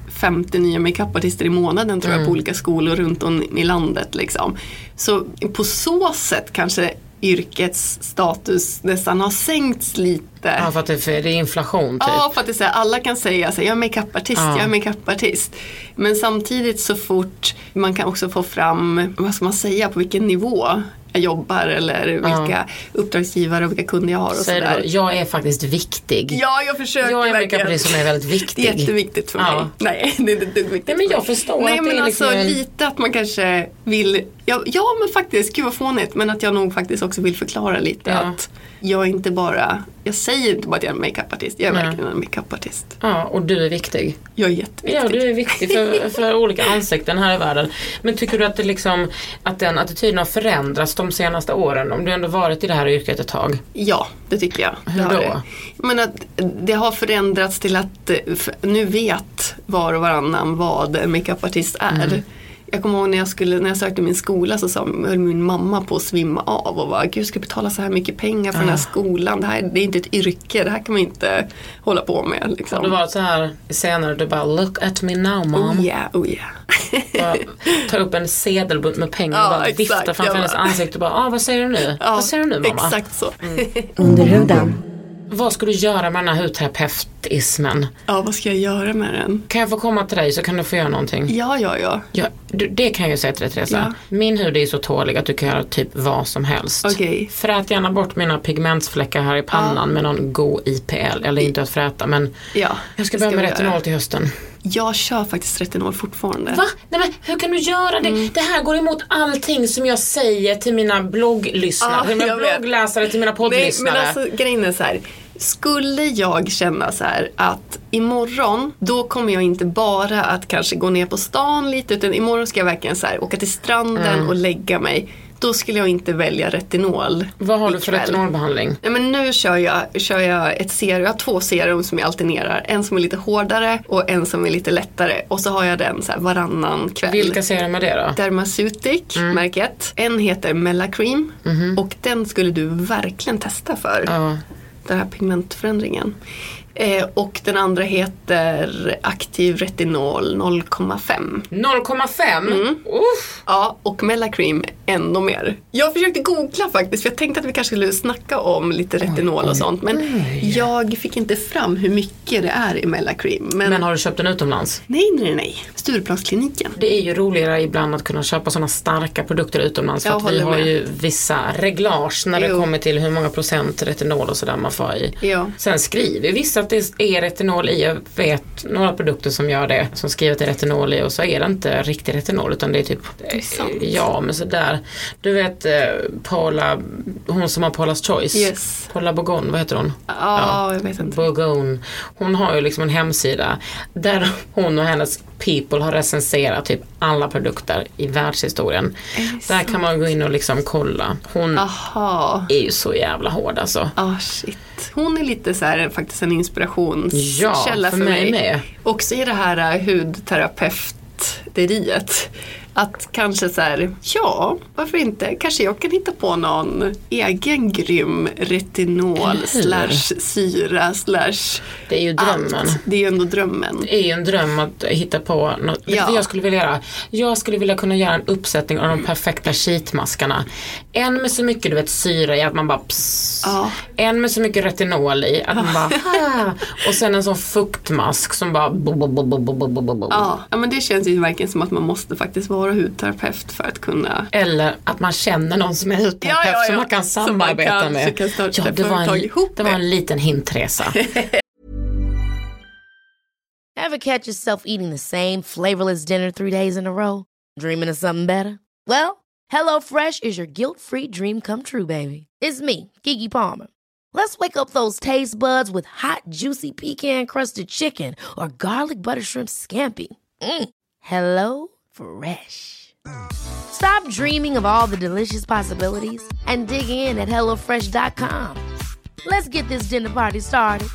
[SPEAKER 4] 50 nya makeupartister i månaden tror jag på olika skolor runt om i landet. Liksom. Så på så sätt kanske yrkets status nästan har sänkts lite.
[SPEAKER 1] Ja för att det, för det är inflation typ.
[SPEAKER 4] Ja, för att det är så här, alla kan säga så här, jag är makeupartist,
[SPEAKER 1] Ja.
[SPEAKER 4] jag är makeupartist. Men samtidigt så fort man kan också få fram, vad ska man säga, på vilken nivå jag jobbar eller vilka uppdragsgivare och vilka kunder jag har och sådär.
[SPEAKER 1] jag är faktiskt viktig.
[SPEAKER 4] Ja, jag försöker
[SPEAKER 1] Jag är en makeupartist som är väldigt viktig.
[SPEAKER 4] Det är jätteviktigt för mig.
[SPEAKER 1] Ja.
[SPEAKER 4] Nej, det är inte viktigt
[SPEAKER 1] Nej, men jag
[SPEAKER 4] mig.
[SPEAKER 1] förstår
[SPEAKER 4] Nej,
[SPEAKER 1] att det är
[SPEAKER 4] alltså
[SPEAKER 1] liksom en-
[SPEAKER 4] lite att man kanske vill, ja, ja men faktiskt, gud vad fånigt, men att jag nog faktiskt också vill förklara lite
[SPEAKER 1] Ja.
[SPEAKER 4] att jag inte bara, jag säger inte bara att jag är en makeupartist, jag är
[SPEAKER 1] Nej.
[SPEAKER 4] verkligen en makeupartist.
[SPEAKER 1] Ja, och du är viktig.
[SPEAKER 4] Jag är jätteviktig.
[SPEAKER 1] Ja, du är viktig för, för olika ansikten här i världen. Men tycker du att, det liksom, att den attityden har förändrats de senaste åren? Om du ändå varit i det här yrket ett tag.
[SPEAKER 4] Ja, det tycker jag.
[SPEAKER 1] Hur då?
[SPEAKER 4] Men att det har förändrats till att eh, nu vet var och varannan vad en makeupartist är.
[SPEAKER 1] Mm.
[SPEAKER 4] Jag kommer ihåg när jag, skulle, när jag sökte min skola så sa, höll min mamma på att svimma av och bara, gud ska jag betala så här mycket pengar för den här skolan? Det, här, det är inte ett yrke, det här kan man inte hålla på med. Liksom.
[SPEAKER 1] Och du var så här senare, du bara look at me now mom.
[SPEAKER 4] Oh yeah, oh yeah.
[SPEAKER 1] Ta upp en sedelbunt med pengar och
[SPEAKER 4] Ja,
[SPEAKER 1] bara
[SPEAKER 4] exakt.
[SPEAKER 1] vifta framför hennes ansikte och bara, ah, vad säger du nu?
[SPEAKER 4] Ja,
[SPEAKER 1] vad säger du nu mamma?
[SPEAKER 4] Exakt så.
[SPEAKER 2] Under huden.
[SPEAKER 1] Vad ska du göra med den här hudterapeutismen?
[SPEAKER 4] Ja, vad ska jag göra med den?
[SPEAKER 1] Kan jag få komma till dig så kan du få göra någonting?
[SPEAKER 4] Ja, ja, ja.
[SPEAKER 1] Ja, du, det kan jag ju säga till dig Teresa.
[SPEAKER 4] Ja.
[SPEAKER 1] Min hud är så tålig att du kan göra typ vad som helst.
[SPEAKER 4] Okej.
[SPEAKER 1] Frät gärna bort mina pigmentsfläckar här i pannan med någon god IPL. Eller inte att fräta men
[SPEAKER 4] ja
[SPEAKER 1] jag ska börja med retinol till hösten.
[SPEAKER 4] Jag kör faktiskt retinol fortfarande.
[SPEAKER 1] Va? Nej men hur kan du göra det?
[SPEAKER 4] Mm.
[SPEAKER 1] Det här går emot allting som jag säger till mina blogglyssnare,
[SPEAKER 4] Ja,
[SPEAKER 1] till mina bloggläsare, till mina poddlyssnare.
[SPEAKER 4] men alltså grejen är så här. Skulle jag känna så här att imorgon då kommer jag inte bara att kanske gå ner på stan lite utan imorgon ska jag verkligen så här åka till stranden
[SPEAKER 1] Mm.
[SPEAKER 4] och lägga mig. Då skulle jag inte välja retinol.
[SPEAKER 1] Vad har du för
[SPEAKER 4] ikväll.
[SPEAKER 1] retinolbehandling?
[SPEAKER 4] Nej, men nu kör jag, kör jag ett serum, jag har två serum som jag alternerar. En som är lite hårdare och en som är lite lättare. Och så har jag den så varannan kväll.
[SPEAKER 1] Vilka serum är det då?
[SPEAKER 4] Dermaceutic,
[SPEAKER 1] Mm.
[SPEAKER 4] märket. En heter Mellacream och den skulle du verkligen testa för.
[SPEAKER 1] Ja.
[SPEAKER 4] Den här pigmentförändringen. Eh, och den andra heter Aktiv Retinol 0,5.
[SPEAKER 1] 0,5?
[SPEAKER 4] Mm.
[SPEAKER 1] Uff.
[SPEAKER 4] Ja, och Mellacream ännu mer. Jag försökte googla faktiskt för jag tänkte att vi kanske skulle snacka om lite retinol och sånt. Men jag fick inte fram hur mycket det är i Mellacream. Men,
[SPEAKER 1] Men har du köpt den utomlands?
[SPEAKER 4] nej, nej, nej. Stureplanskliniken.
[SPEAKER 1] Det är ju roligare ibland att kunna köpa sådana starka produkter utomlands för
[SPEAKER 4] Jag
[SPEAKER 1] att vi har
[SPEAKER 4] med.
[SPEAKER 1] ju vissa reglage när det
[SPEAKER 4] Jo.
[SPEAKER 1] kommer till hur många procent retinol och sådär man får i.
[SPEAKER 4] Ja.
[SPEAKER 1] Sen skriver vissa att det är retinol i. Jag vet några produkter som gör det. Som skriver att det är retinol i och så är det inte riktig retinol utan det är typ
[SPEAKER 4] är sant.
[SPEAKER 1] Ja men sådär. Du vet eh, Paula, hon som har Paulas Choice.
[SPEAKER 4] Yes.
[SPEAKER 1] Paula Bourgogne, vad heter hon?
[SPEAKER 4] Ja, jag vet inte.
[SPEAKER 1] Bourgogne. Hon har ju liksom en hemsida där hon och hennes people har recenserat typ alla produkter i världshistorien. Där kan man gå in och liksom kolla. Hon
[SPEAKER 4] Aha.
[SPEAKER 1] är ju så jävla hård alltså.
[SPEAKER 4] Ah shit. Hon är lite så här faktiskt en inspirationskälla
[SPEAKER 1] Ja,
[SPEAKER 4] för,
[SPEAKER 1] för mig
[SPEAKER 4] mig. Också i det här uh, hudterapeuteriet. Att kanske så här, ja, varför inte? Kanske jag kan hitta på någon egen grym retinol slash syra slash
[SPEAKER 1] Det är ju drömmen.
[SPEAKER 4] Allt. Det är ju ändå drömmen.
[SPEAKER 1] Det är ju en dröm att hitta på något.
[SPEAKER 4] Ja.
[SPEAKER 1] Jag skulle vilja göra? Jag skulle vilja kunna göra en uppsättning av de perfekta sheetmaskarna. En med så mycket du vet syra i att man bara pss.
[SPEAKER 4] Ja.
[SPEAKER 1] En med så mycket retinol i att man bara. Och sen en sån fuktmask som bara bo, bo, bo, bo, bo, bo, bo.
[SPEAKER 4] Ja. ja, men det känns ju verkligen som att man måste faktiskt vara hudterapeut för att kunna
[SPEAKER 1] Eller att man känner någon som är hudterapeut
[SPEAKER 4] Ja, ja, ja.
[SPEAKER 1] som man kan
[SPEAKER 4] Som man
[SPEAKER 1] samarbeta
[SPEAKER 4] kanske
[SPEAKER 1] med.
[SPEAKER 4] kan
[SPEAKER 1] ja, det var, en,
[SPEAKER 4] ihop
[SPEAKER 1] det var en liten hint Teresa.
[SPEAKER 3] Ever catch yourself eating the same flavorless dinner three days in a row? Dreaming of something better? Well, HelloFresh is your guilt-free dream come true, baby. It's me, Kiki Palmer. Let's wake up those taste buds with hot, juicy pecan-crusted chicken or garlic butter shrimp scampi. Mm. Hello Fresh. Stop dreaming of all the delicious possibilities and dig in at hellofresh.com. Let's get this dinner party started.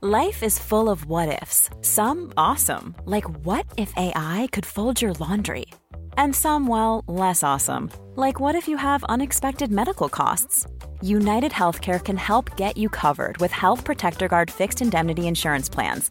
[SPEAKER 5] Life is full of what ifs. Some awesome, like what if AI could fold your laundry? And some, well, less awesome, like what if you have unexpected medical costs? United Healthcare can help get you covered with Health Protector Guard fixed indemnity insurance plans.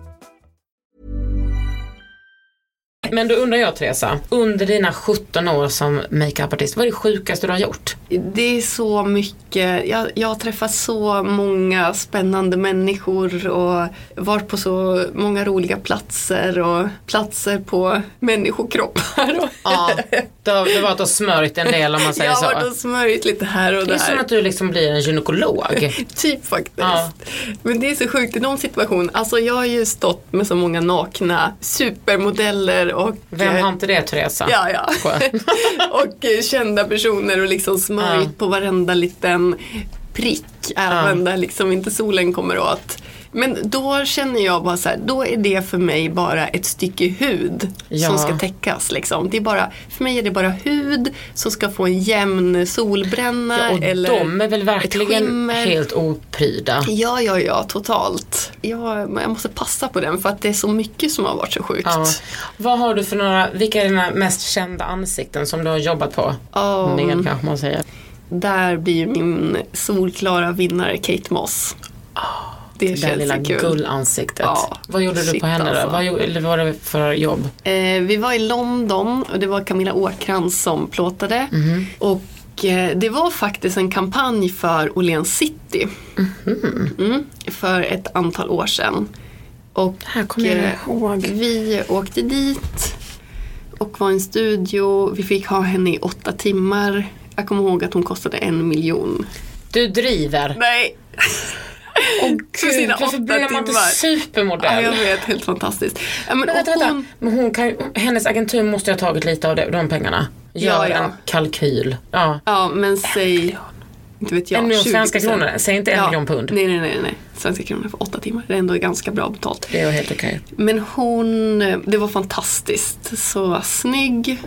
[SPEAKER 1] Men då undrar jag Teresa, under dina 17 år som makeupartist, vad är det sjukaste du har gjort?
[SPEAKER 4] Det är så mycket, jag, jag har träffat så många spännande människor och varit på så många roliga platser och platser på människokroppar. Och
[SPEAKER 1] Ja, det har, du har smörjt en del om man säger
[SPEAKER 4] jag har varit
[SPEAKER 1] så.
[SPEAKER 4] och smörjt lite här och
[SPEAKER 1] Det är
[SPEAKER 4] där.
[SPEAKER 1] som att du liksom blir en gynekolog.
[SPEAKER 4] Typ faktiskt.
[SPEAKER 1] Ja.
[SPEAKER 4] Men det är så sjukt i de situationerna. Alltså jag har ju stått med så många nakna supermodeller och
[SPEAKER 1] Vem
[SPEAKER 4] eh,
[SPEAKER 1] har inte det Teresa?
[SPEAKER 4] Ja, ja. Och eh, kända personer och liksom smörjt
[SPEAKER 1] Ja.
[SPEAKER 4] på varenda liten prick. Även där liksom inte solen kommer åt. Men då känner jag bara så här, då är det för mig bara ett stycke hud
[SPEAKER 1] Ja.
[SPEAKER 4] som ska täckas. Liksom. Det är bara, för mig är det bara hud som ska få en jämn solbränna.
[SPEAKER 1] Ja, och
[SPEAKER 4] eller
[SPEAKER 1] de är väl verkligen helt opryda.
[SPEAKER 4] Ja, ja, ja, totalt. Ja, jag måste passa på den för att det är så mycket som har varit så sjukt.
[SPEAKER 1] Ja. Vad har du för några, vilka är dina mest kända ansikten som du har jobbat på?
[SPEAKER 4] Ja,
[SPEAKER 1] Med kanske man säger.
[SPEAKER 4] Där blir min solklara vinnare Kate Moss. det
[SPEAKER 1] Det
[SPEAKER 4] känns
[SPEAKER 1] lilla
[SPEAKER 4] kul.
[SPEAKER 1] gullansiktet.
[SPEAKER 4] Ja,
[SPEAKER 1] Vad gjorde du på henne
[SPEAKER 4] alltså.
[SPEAKER 1] då? Vad, eller vad var det för jobb?
[SPEAKER 4] Eh, vi var i London och det var Camilla Åkrans som plåtade.
[SPEAKER 1] Mhm.
[SPEAKER 4] Och eh, det var faktiskt en kampanj för Åhléns City.
[SPEAKER 1] Mhm.
[SPEAKER 4] Mm, för ett antal år sedan. Och
[SPEAKER 1] här kommer jag
[SPEAKER 4] eh,
[SPEAKER 1] ihåg.
[SPEAKER 4] vi åkte dit och var i en studio. Vi fick ha henne i åtta timmar. Jag kommer ihåg att hon kostade en miljon.
[SPEAKER 1] Du driver.
[SPEAKER 4] Nej! För
[SPEAKER 1] Gud,
[SPEAKER 4] sina
[SPEAKER 1] varför
[SPEAKER 4] åtta
[SPEAKER 1] blir man inte supermodell?
[SPEAKER 4] Ja, jag vet, helt fantastiskt. Ja, men,
[SPEAKER 1] Men vänta,
[SPEAKER 4] och
[SPEAKER 1] vänta.
[SPEAKER 4] hon,
[SPEAKER 1] Men hon kan, hennes agentur måste ju ha tagit lite av de pengarna. Gör
[SPEAKER 4] Ja, ja.
[SPEAKER 1] en kalkyl. Ja.
[SPEAKER 4] ja, men säg, inte vet jag,
[SPEAKER 1] En miljon
[SPEAKER 4] 20%.
[SPEAKER 1] svenska kronor. Säg inte en miljon pund.
[SPEAKER 4] Nej, nej, nej, nej. Svenska kronor för åtta timmar. Det är ändå ganska bra betalt.
[SPEAKER 1] Det är helt okej.
[SPEAKER 4] Men hon, det var fantastiskt. Så snygg.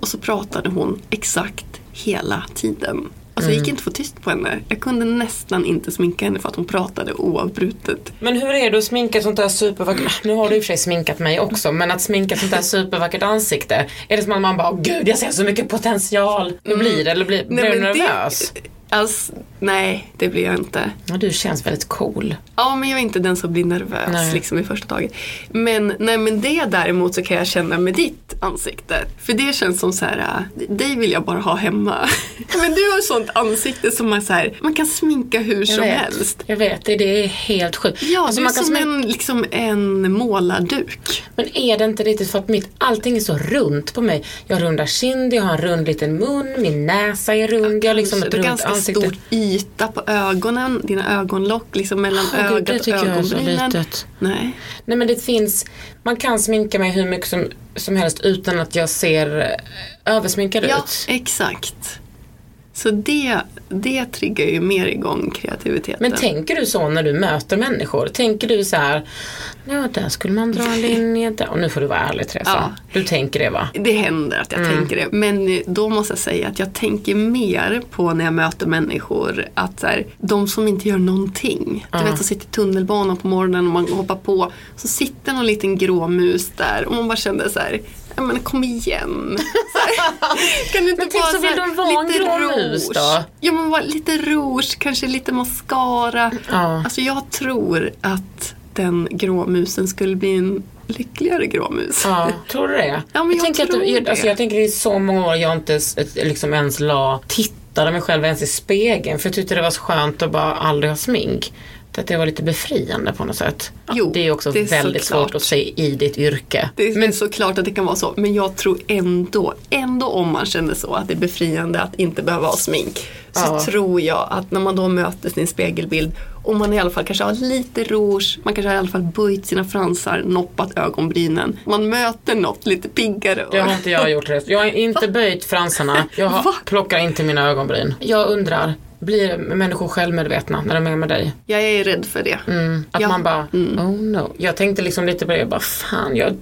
[SPEAKER 4] Och så pratade hon exakt hela tiden. Alltså
[SPEAKER 1] Mm.
[SPEAKER 4] jag gick inte att få tyst på henne. Jag kunde nästan inte sminka henne för att hon pratade oavbrutet.
[SPEAKER 1] Men hur är det att sminka sånt där supervackert, nu har du i och för sig sminkat mig också, men att sminka sånt där supervackert ansikte. Är det som att man bara, "Åh, gud jag ser så mycket potential. Hur blir det? Eller blir, blir du
[SPEAKER 4] men det-
[SPEAKER 1] nervös?
[SPEAKER 4] Alltså, nej, det blir jag inte.
[SPEAKER 1] Ja, du känns väldigt cool.
[SPEAKER 4] Ja, men jag är inte den som blir nervös
[SPEAKER 1] Nej.
[SPEAKER 4] liksom i första taget. Men, nej, men det däremot så kan jag känna med ditt ansikte. För det känns som så här, äh, dig vill jag bara ha hemma. men du har sånt ansikte som man, så här, man kan sminka hur
[SPEAKER 1] Jag
[SPEAKER 4] som
[SPEAKER 1] vet.
[SPEAKER 4] helst.
[SPEAKER 1] Jag vet, det, det är helt sjukt.
[SPEAKER 4] Ja,
[SPEAKER 1] Alltså,
[SPEAKER 4] du är som en, liksom en målarduk.
[SPEAKER 1] Men är det inte riktigt för att mitt, allting är så runt på mig. Jag har runda kind, jag har en rund liten mun, min näsa är rund, jag har liksom ett runt ansikte.
[SPEAKER 4] stor yta på ögonen, dina ögonlock liksom mellan
[SPEAKER 1] gud,
[SPEAKER 4] ögat
[SPEAKER 1] det
[SPEAKER 4] och
[SPEAKER 1] tycker jag är så
[SPEAKER 4] ögonbrynen.
[SPEAKER 1] litet.
[SPEAKER 4] Nej.
[SPEAKER 1] Nej men det finns, man kan sminka mig hur mycket som, som helst utan att jag ser eh, översminkad
[SPEAKER 4] Ja,
[SPEAKER 1] ut.
[SPEAKER 4] exakt. Så det, det triggar ju mer igång kreativiteten.
[SPEAKER 1] Men tänker du så när du möter människor? Tänker du så här, ja där skulle man dra en linje där. Och nu får du vara ärlig Teresa.
[SPEAKER 4] Ja.
[SPEAKER 1] Du tänker det va?
[SPEAKER 4] Det händer att jag
[SPEAKER 1] Mm.
[SPEAKER 4] tänker det. Men då måste jag säga att jag tänker mer på när jag möter människor att så här, de som inte gör någonting. Du vet, som sitter i tunnelbanan på morgonen och man hoppar på. Så sitter någon liten grå mus där och man bara kände så här, ja men kom igen. Kan du inte
[SPEAKER 1] Men tänk så vill de vara en
[SPEAKER 4] lite
[SPEAKER 1] grå
[SPEAKER 4] rouge?
[SPEAKER 1] då?
[SPEAKER 4] Ja men lite rouge, kanske lite mascara.
[SPEAKER 1] Ja.
[SPEAKER 4] Alltså jag tror att den grå musen skulle bli en lyckligare grå mus.
[SPEAKER 1] Ja, tror du det?
[SPEAKER 4] Ja, men jag
[SPEAKER 1] tänker
[SPEAKER 4] tror
[SPEAKER 1] att, jag,
[SPEAKER 4] det.
[SPEAKER 1] alltså, jag tänker det är så många år jag inte liksom ens la, tittade mig själv ens i spegeln för jag tyckte det var så skönt att bara aldrig ha smink. Att det var lite befriande på något sätt.
[SPEAKER 4] Jo,
[SPEAKER 1] det är också
[SPEAKER 4] det är
[SPEAKER 1] väldigt
[SPEAKER 4] såklart.
[SPEAKER 1] svårt att se i ditt yrke.
[SPEAKER 4] Det är men, såklart att det kan vara så. Men jag tror ändå, ändå om man känner så att det är befriande att inte behöva ha smink. Så
[SPEAKER 1] Ja.
[SPEAKER 4] tror jag att när man då möter sin spegelbild och man i alla fall kanske har lite rouge, man kanske har i alla fall böjt sina fransar, noppat ögonbrynen. Man möter något lite piggare.
[SPEAKER 1] Det har inte jag gjort. Rätt. Jag har inte böjt fransarna. Jag har,
[SPEAKER 4] Va?
[SPEAKER 1] plockar inte mina ögonbryn. Jag undrar, blir människor självmedvetna när de är med dig?
[SPEAKER 4] Jag är rädd för det.
[SPEAKER 1] Mm, att
[SPEAKER 4] Ja.
[SPEAKER 1] man bara, oh no. Jag tänkte liksom lite på det, jag bara fan, jag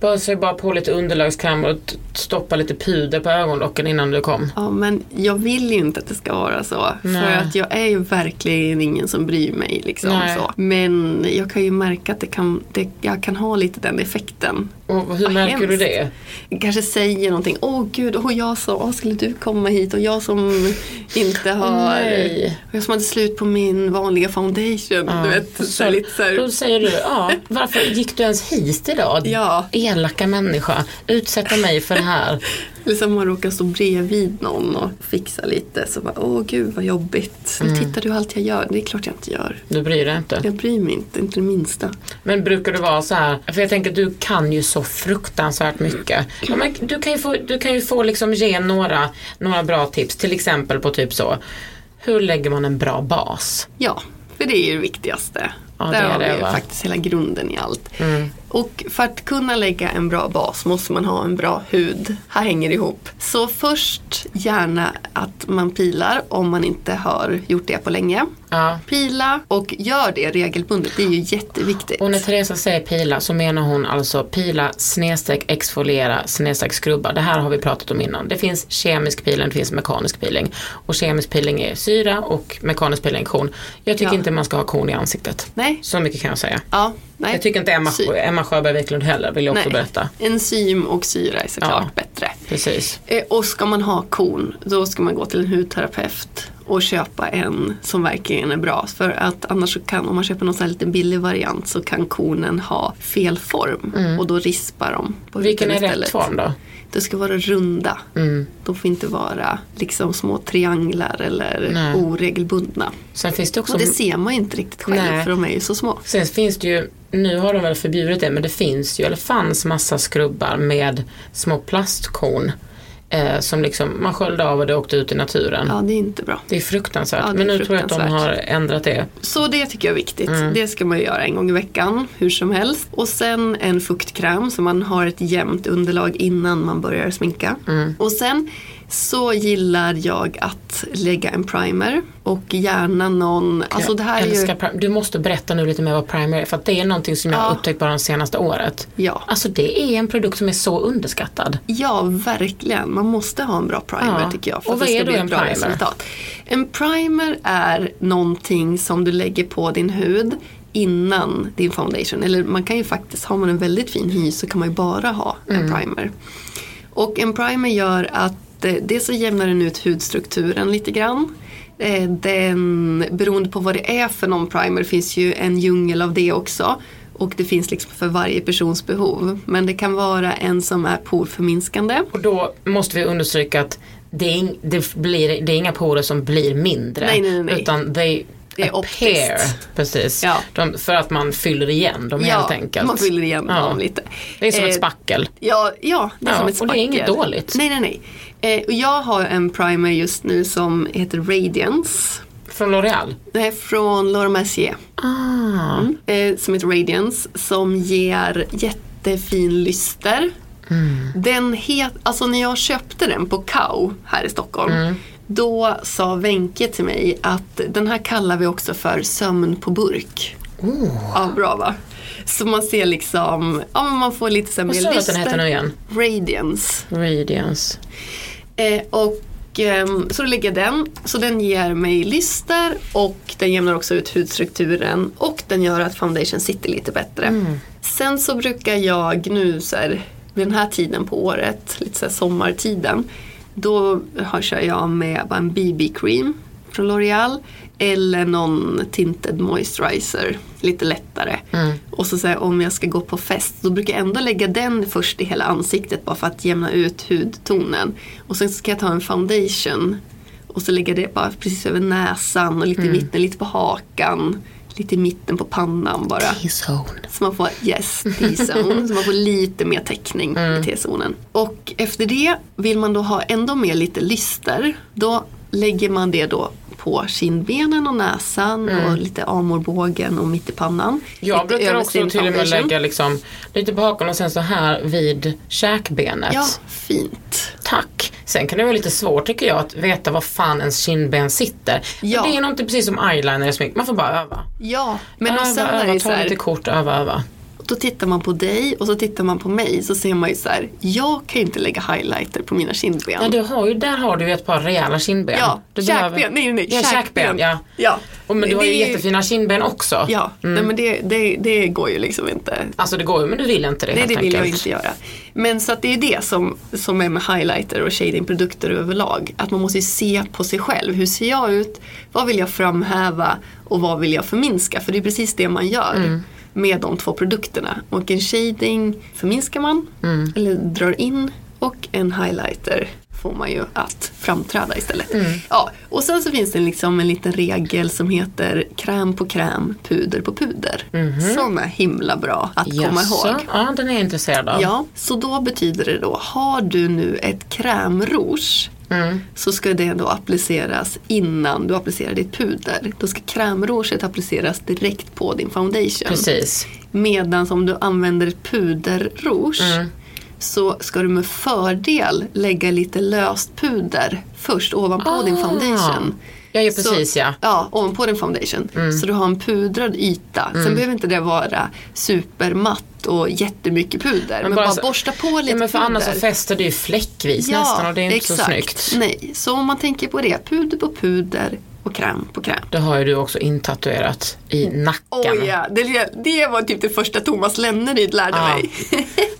[SPEAKER 1] bösade bara på lite underlagskräm och stoppa lite puder på ögonlocken innan du kom.
[SPEAKER 4] Ja men jag vill ju inte att det ska vara så.
[SPEAKER 1] Nej.
[SPEAKER 4] För att jag är ju verkligen ingen som bryr mig. Liksom,
[SPEAKER 1] Nej.
[SPEAKER 4] så. Men jag kan ju märka att det kan, det, jag kan ha lite den effekten.
[SPEAKER 1] Och hur
[SPEAKER 4] Vad
[SPEAKER 1] märker du
[SPEAKER 4] hemskt.
[SPEAKER 1] det?
[SPEAKER 4] Jag kanske säger någonting. Åh gud, och jag sa, skulle du komma hit? Och jag som inte har...
[SPEAKER 1] Nej.
[SPEAKER 4] Och jag som hade slut på min vanliga foundation. Du vet, så,
[SPEAKER 1] Så,
[SPEAKER 4] lite så här,
[SPEAKER 1] Då säger du, ja, varför gick du ens hit idag?
[SPEAKER 4] Ja.
[SPEAKER 1] Elaka människa, utsätta mig för det här.
[SPEAKER 4] Liksom man råkar stå bredvid någon och fixa lite. Så bara, åh gud vad jobbigt.
[SPEAKER 1] Mm.
[SPEAKER 4] Tittar du allt jag gör. Det är klart jag inte gör.
[SPEAKER 1] Du bryr dig inte.
[SPEAKER 4] Jag bryr mig inte, inte det minsta.
[SPEAKER 1] Men brukar det vara så här, för jag tänker att du kan ju så fruktansvärt mycket. Ja, men du kan ju få, du kan ju få liksom ge några, några bra tips, till exempel på typ så, hur lägger man en bra bas?
[SPEAKER 4] Ja, för det är ju det viktigaste.
[SPEAKER 1] Ja, det
[SPEAKER 4] Där
[SPEAKER 1] är
[SPEAKER 4] har vi
[SPEAKER 1] det,
[SPEAKER 4] ju?
[SPEAKER 1] Mm.
[SPEAKER 4] faktiskt hela grunden i allt. Och för att kunna lägga en bra bas måste man ha en bra hud. Här hänger det ihop. Så först gärna att man pilar om man inte har gjort det på länge.
[SPEAKER 1] Ja.
[SPEAKER 4] Pila och gör det regelbundet. Det är ju jätteviktigt.
[SPEAKER 1] Och när Teresa säger pila så menar hon alltså pila, snedstreck, exfoliera, snedstreck, skrubba. Det här har vi pratat om innan. Det finns kemisk peeling, det finns mekanisk peeling. Och kemisk peeling är syra och mekanisk peeling är korn. Jag tycker
[SPEAKER 4] Ja.
[SPEAKER 1] inte man ska ha korn i ansiktet.
[SPEAKER 4] Nej.
[SPEAKER 1] Så mycket kan jag säga.
[SPEAKER 4] Ja, nej.
[SPEAKER 1] Jag tycker inte Emma,
[SPEAKER 4] Sy-
[SPEAKER 1] Emma Sjöberg Wiklund heller, vill jag också berätta.
[SPEAKER 4] Enzym och syra är såklart
[SPEAKER 1] Ja.
[SPEAKER 4] bättre.
[SPEAKER 1] Precis.
[SPEAKER 4] Eh, Och ska man ha korn då ska man gå till en hudterapeut och köpa en som verkligen är bra. För att annars kan, om man köper någon sån här lite billig variant så kan kornen ha fel form och då rispar de. På
[SPEAKER 1] Mm. Vilken är
[SPEAKER 4] istället.
[SPEAKER 1] rätt form då?
[SPEAKER 4] Det ska vara runda.
[SPEAKER 1] Mm.
[SPEAKER 4] De får inte vara liksom små trianglar eller
[SPEAKER 1] Nej.
[SPEAKER 4] oregelbundna.
[SPEAKER 1] Sen finns det också
[SPEAKER 4] Och det ser man inte riktigt själv
[SPEAKER 1] Nej.
[SPEAKER 4] för de är ju så små.
[SPEAKER 1] Sen finns det ju, nu har de väl förbjudit det, men det finns ju, eller fanns massa skrubbar med små plastkorn. Eh, som liksom, man sköljde av och det åkte ut i naturen.
[SPEAKER 4] Ja, det är inte bra.
[SPEAKER 1] Det är fruktansvärt.
[SPEAKER 4] Ja, det är
[SPEAKER 1] men nu tror jag att de har
[SPEAKER 4] fruktansvärt.
[SPEAKER 1] ändrat det.
[SPEAKER 4] Så det tycker jag är viktigt.
[SPEAKER 1] Mm.
[SPEAKER 4] Det ska man göra en gång i veckan, hur som helst. Och sen en fuktkräm så man har ett jämnt underlag innan man börjar sminka.
[SPEAKER 1] Mm.
[SPEAKER 4] Och sen så gillar jag att lägga en primer och gärna någon, alltså det här är ju,
[SPEAKER 1] Du måste berätta nu lite mer vad primer är, för att det är någonting som jag har
[SPEAKER 4] Ja.
[SPEAKER 1] upptäckt bara det senaste året.
[SPEAKER 4] ja.
[SPEAKER 1] Alltså det är en produkt som är så underskattad.
[SPEAKER 4] Ja, verkligen. Man måste ha en bra primer
[SPEAKER 1] Ja.
[SPEAKER 4] tycker jag. För
[SPEAKER 1] Och
[SPEAKER 4] att
[SPEAKER 1] vad
[SPEAKER 4] det
[SPEAKER 1] är
[SPEAKER 4] ska bli
[SPEAKER 1] en
[SPEAKER 4] bra
[SPEAKER 1] primer?
[SPEAKER 4] resultat. En primer är någonting som du lägger på din hud innan din foundation. Eller man kan ju faktiskt, har man en väldigt fin hy så kan man ju bara ha en
[SPEAKER 1] Mm.
[SPEAKER 4] primer. Och en primer gör att eh, dels så jämnar den ut hudstrukturen lite grann. Eh, Den, beroende på vad det är för någon primer finns ju en djungel av det också. Och det finns liksom för varje persons behov. Men det kan vara en som är porförminskande.
[SPEAKER 1] Och då måste vi understryka att det är, det blir, det är inga porer som blir mindre.
[SPEAKER 4] Nej, nej, nej.
[SPEAKER 1] Utan they
[SPEAKER 4] Det är optiskt.
[SPEAKER 1] Precis.
[SPEAKER 4] Ja.
[SPEAKER 1] De, för att man fyller igen dem helt enkelt.
[SPEAKER 4] man fyller igen
[SPEAKER 1] Ja.
[SPEAKER 4] dem lite.
[SPEAKER 1] Det är som
[SPEAKER 4] Eh,
[SPEAKER 1] ett spackel.
[SPEAKER 4] Ja, ja det är
[SPEAKER 1] Ja,
[SPEAKER 4] som ett
[SPEAKER 1] och det är inget
[SPEAKER 4] spackel.
[SPEAKER 1] dåligt.
[SPEAKER 4] Nej, nej, nej. Eh, och jag har en primer just nu som heter Radiance.
[SPEAKER 1] Från L'Oreal.
[SPEAKER 4] Är från Laura Mercier.
[SPEAKER 1] Ah.
[SPEAKER 4] Eh, som heter Radiance. Som ger jättefin lyster.
[SPEAKER 1] Mm.
[SPEAKER 4] Den het, alltså när jag köpte den på Kao här i Stockholm.
[SPEAKER 1] Mm.
[SPEAKER 4] Då sa Wenke till mig att den här kallar vi också för sömn på burk. Ja, bra va? Så man ser liksom, ja men man får lite så här
[SPEAKER 1] Vad
[SPEAKER 4] mer
[SPEAKER 1] sa du att den
[SPEAKER 4] lyster.
[SPEAKER 1] heter nu igen?
[SPEAKER 4] Radiance.
[SPEAKER 1] Radiance.
[SPEAKER 4] Eh, och ehm, så då lägger jag den, så den ger mig lyster och den jämnar också ut hudstrukturen och den gör att foundation sitter lite bättre. Sen så brukar jag nu så här, vid den här tiden på året, lite så här sommartiden, då har, kör jag med en BB-cream från L'Oreal eller någon tinted moisturizer, lite lättare. Och så, så här, om jag ska gå på fest, då brukar jag ändå lägga den först i hela ansiktet bara för att jämna ut hudtonen. Och sen ska jag ta en foundation och så lägga det bara precis över näsan och lite i mitten, lite på hakan, lite i mitten på pannan bara.
[SPEAKER 1] T-zone.
[SPEAKER 4] Så man får, yes, T-zone. så man får lite mer täckning i T-zonen. Och efter det vill man då ha ändå mer lite lyster. Då lägger man det då på kindbenen och näsan och lite armbågen och mitt i pannan.
[SPEAKER 1] Jag
[SPEAKER 4] Lite
[SPEAKER 1] brukar också till och med lägga liksom lite på hakan och sen så här vid käkbenet.
[SPEAKER 4] Ja, fint.
[SPEAKER 1] Tack. Sen kan det vara lite svårt tycker jag att veta var fan ens kindben sitter.
[SPEAKER 4] Ja.
[SPEAKER 1] Men det är nog inte precis som eyeliner och smink. Man får bara öva.
[SPEAKER 4] Ja, men och
[SPEAKER 1] öva,
[SPEAKER 4] sen är
[SPEAKER 1] öva,
[SPEAKER 4] det
[SPEAKER 1] ta
[SPEAKER 4] så
[SPEAKER 1] lite
[SPEAKER 4] här,
[SPEAKER 1] kort, öva, öva.
[SPEAKER 4] Då tittar man på dig och så tittar man på mig så ser man ju så här, jag kan ju inte lägga highlighter på mina kindben.
[SPEAKER 1] Ja, du har ju, där har du ju ett par rejäla kindben.
[SPEAKER 4] Ja,
[SPEAKER 1] du
[SPEAKER 4] käkben. Nej, nej,
[SPEAKER 1] ja,
[SPEAKER 4] käkben.
[SPEAKER 1] Ja.
[SPEAKER 4] Ja.
[SPEAKER 1] Och men du har ju
[SPEAKER 4] är ju-
[SPEAKER 1] jättefina kindben också.
[SPEAKER 4] Ja, nej, men det, det, det går ju liksom inte.
[SPEAKER 1] Alltså det går ju men du vill inte det
[SPEAKER 4] Nej, det vill jag
[SPEAKER 1] enkelt.
[SPEAKER 4] inte göra. Men så att det är det som, som är med highlighter och shadingprodukter överlag. Att man måste ju se på sig själv. Hur ser jag ut? Vad vill jag framhäva? Och vad vill jag förminska? För det är precis det man gör
[SPEAKER 1] Mm.
[SPEAKER 4] Med de två produkterna. Och en shading förminskar man
[SPEAKER 1] Mm.
[SPEAKER 4] eller drar in. Och en highlighter får man ju att framträda istället.
[SPEAKER 1] Mm.
[SPEAKER 4] Ja, och sen så finns det liksom en liten regel som heter kräm på kräm, puder på puder. Som är himla bra att komma
[SPEAKER 1] Mhm. Jaså?
[SPEAKER 4] ihåg.
[SPEAKER 1] Ja, den är jag intresserad av.
[SPEAKER 4] Ja, så då betyder det då, har du nu ett krämrouge
[SPEAKER 1] Mm.
[SPEAKER 4] så ska det då appliceras innan du applicerar ditt puder. Då ska krämrouget appliceras direkt på din foundation.
[SPEAKER 1] Precis.
[SPEAKER 4] Medan om du använder ett puderrouge
[SPEAKER 1] Mm.
[SPEAKER 4] så ska du med fördel lägga lite löst puder först ovanpå din
[SPEAKER 1] Ah.
[SPEAKER 4] foundation.
[SPEAKER 1] Ja, ja precis
[SPEAKER 4] så,
[SPEAKER 1] ja. Mm.
[SPEAKER 4] Ja, ovanpå din foundation. Så du har en pudrad yta. Sen behöver inte det vara supermatt och jättemycket puder. Men, bara,
[SPEAKER 1] så-
[SPEAKER 4] borsta på lite
[SPEAKER 1] ja, men för
[SPEAKER 4] puder.
[SPEAKER 1] annars så fäster det ju fläckvis nästan och det är inte
[SPEAKER 4] exakt.
[SPEAKER 1] så snyggt.
[SPEAKER 4] Nej, så om man tänker på det. Puder på puder och kräm på kräm.
[SPEAKER 1] Det har ju du också intatuerat i nacken.
[SPEAKER 4] Oh ja, det, det var typ det första Thomas Lenneryd lärde
[SPEAKER 1] Ja.
[SPEAKER 4] mig.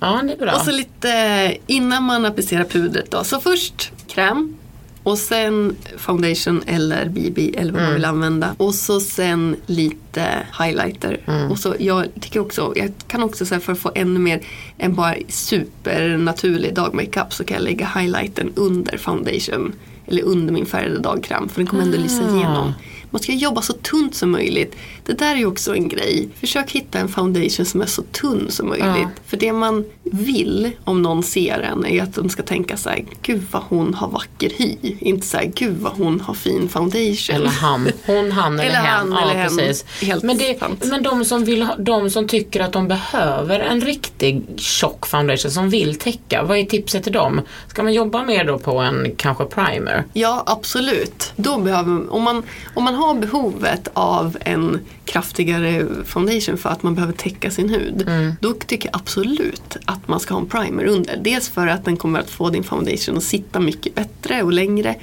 [SPEAKER 1] Ja, det är bra.
[SPEAKER 4] Och så lite innan man applicerar pudret då. Så först kräm. Och sen foundation eller BB eller vad man vill använda. Och så sen lite highlighter. Och så jag tycker också, jag kan också säga för att få ännu mer än bara supernaturlig dagmakeup så kan jag lägga highlighten under foundation. Eller under min färgade dagkräm för den kommer ändå lysa igenom. Man ska jobba så tunt som möjligt. Det där är ju också en grej. Försök hitta en foundation som är så tunn som möjligt. För det man vill om någon ser en är att de ska tänka så här, gud vad hon har vacker hy. Inte så här, gud vad hon har fin foundation.
[SPEAKER 1] Eller han. Hon, han eller,
[SPEAKER 4] Eller
[SPEAKER 1] hen.
[SPEAKER 4] han
[SPEAKER 1] ja,
[SPEAKER 4] eller hen.
[SPEAKER 1] precis.
[SPEAKER 4] Helt
[SPEAKER 1] men, det,
[SPEAKER 4] sant.
[SPEAKER 1] men de som, vill de som tycker att de behöver en riktig tjock foundation som vill täcka, vad är tipset till dem? Ska man jobba mer då på en kanske primer?
[SPEAKER 4] Ja, absolut. Då behöver, om, man, om man har behovet av en kraftigare foundation för att man behöver täcka sin hud. Då tycker jag absolut att man ska ha en primer under. Dels för att den kommer att få din foundation att sitta mycket bättre och längre.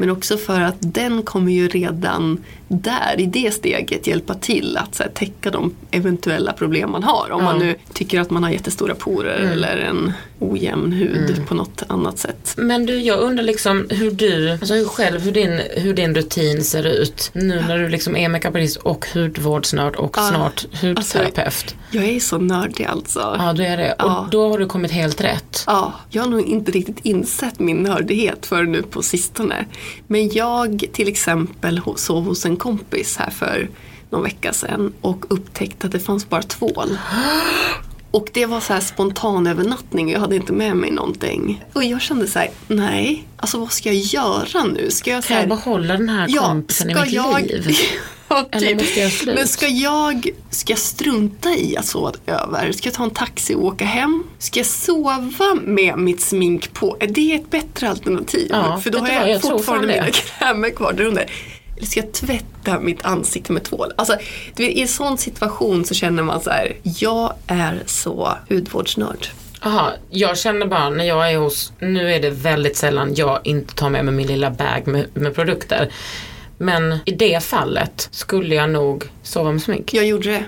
[SPEAKER 4] Men också för att den kommer ju redan där i det steget hjälpa till att så här, täcka de eventuella problem man har. Om man nu tycker att man har jättestora porer eller en ojämn hud på något annat sätt.
[SPEAKER 1] Men du, jag undrar liksom hur du, alltså hur själv, hur din, hur din rutin ser ut nu när du liksom är makeupartist och hudvårdsnörd och snart hudterapeut.
[SPEAKER 4] Jag är så nördig alltså.
[SPEAKER 1] ja, du är det.
[SPEAKER 4] Ja.
[SPEAKER 1] Och då har du kommit helt rätt.
[SPEAKER 4] Ja, jag har nog inte riktigt insett min nördighet för nu på sistone. Men jag till exempel sov hos en kompis här för någon vecka sedan och upptäckte att det fanns bara tvål. Och det var så här spontan övernattning jag hade inte med mig någonting. Och jag kände så här, nej, alltså vad ska jag göra nu? Ska jag så
[SPEAKER 1] Kan jag
[SPEAKER 4] här,
[SPEAKER 1] behålla den här kompisen i mitt
[SPEAKER 4] jag,
[SPEAKER 1] liv?
[SPEAKER 4] Typ. Men ska jag, ska jag strunta i att sova över? Ska jag ta en taxi och åka hem? Ska jag sova med mitt smink på? Är det ett bättre alternativ?
[SPEAKER 1] Ja,
[SPEAKER 4] För då har jag,
[SPEAKER 1] jag
[SPEAKER 4] fortfarande mina krämer kvar där under. Eller ska jag tvätta mitt ansikte med tvål? Alltså, vet, I en sån situation så känner man så här, jag är så hudvårdsnörd.
[SPEAKER 1] Jaha, jag känner bara när jag är hos, nu är det väldigt sällan jag inte tar med mig min lilla bag med, med produkter. Men i det fallet skulle jag nog sova med smink.
[SPEAKER 4] Jag gjorde det.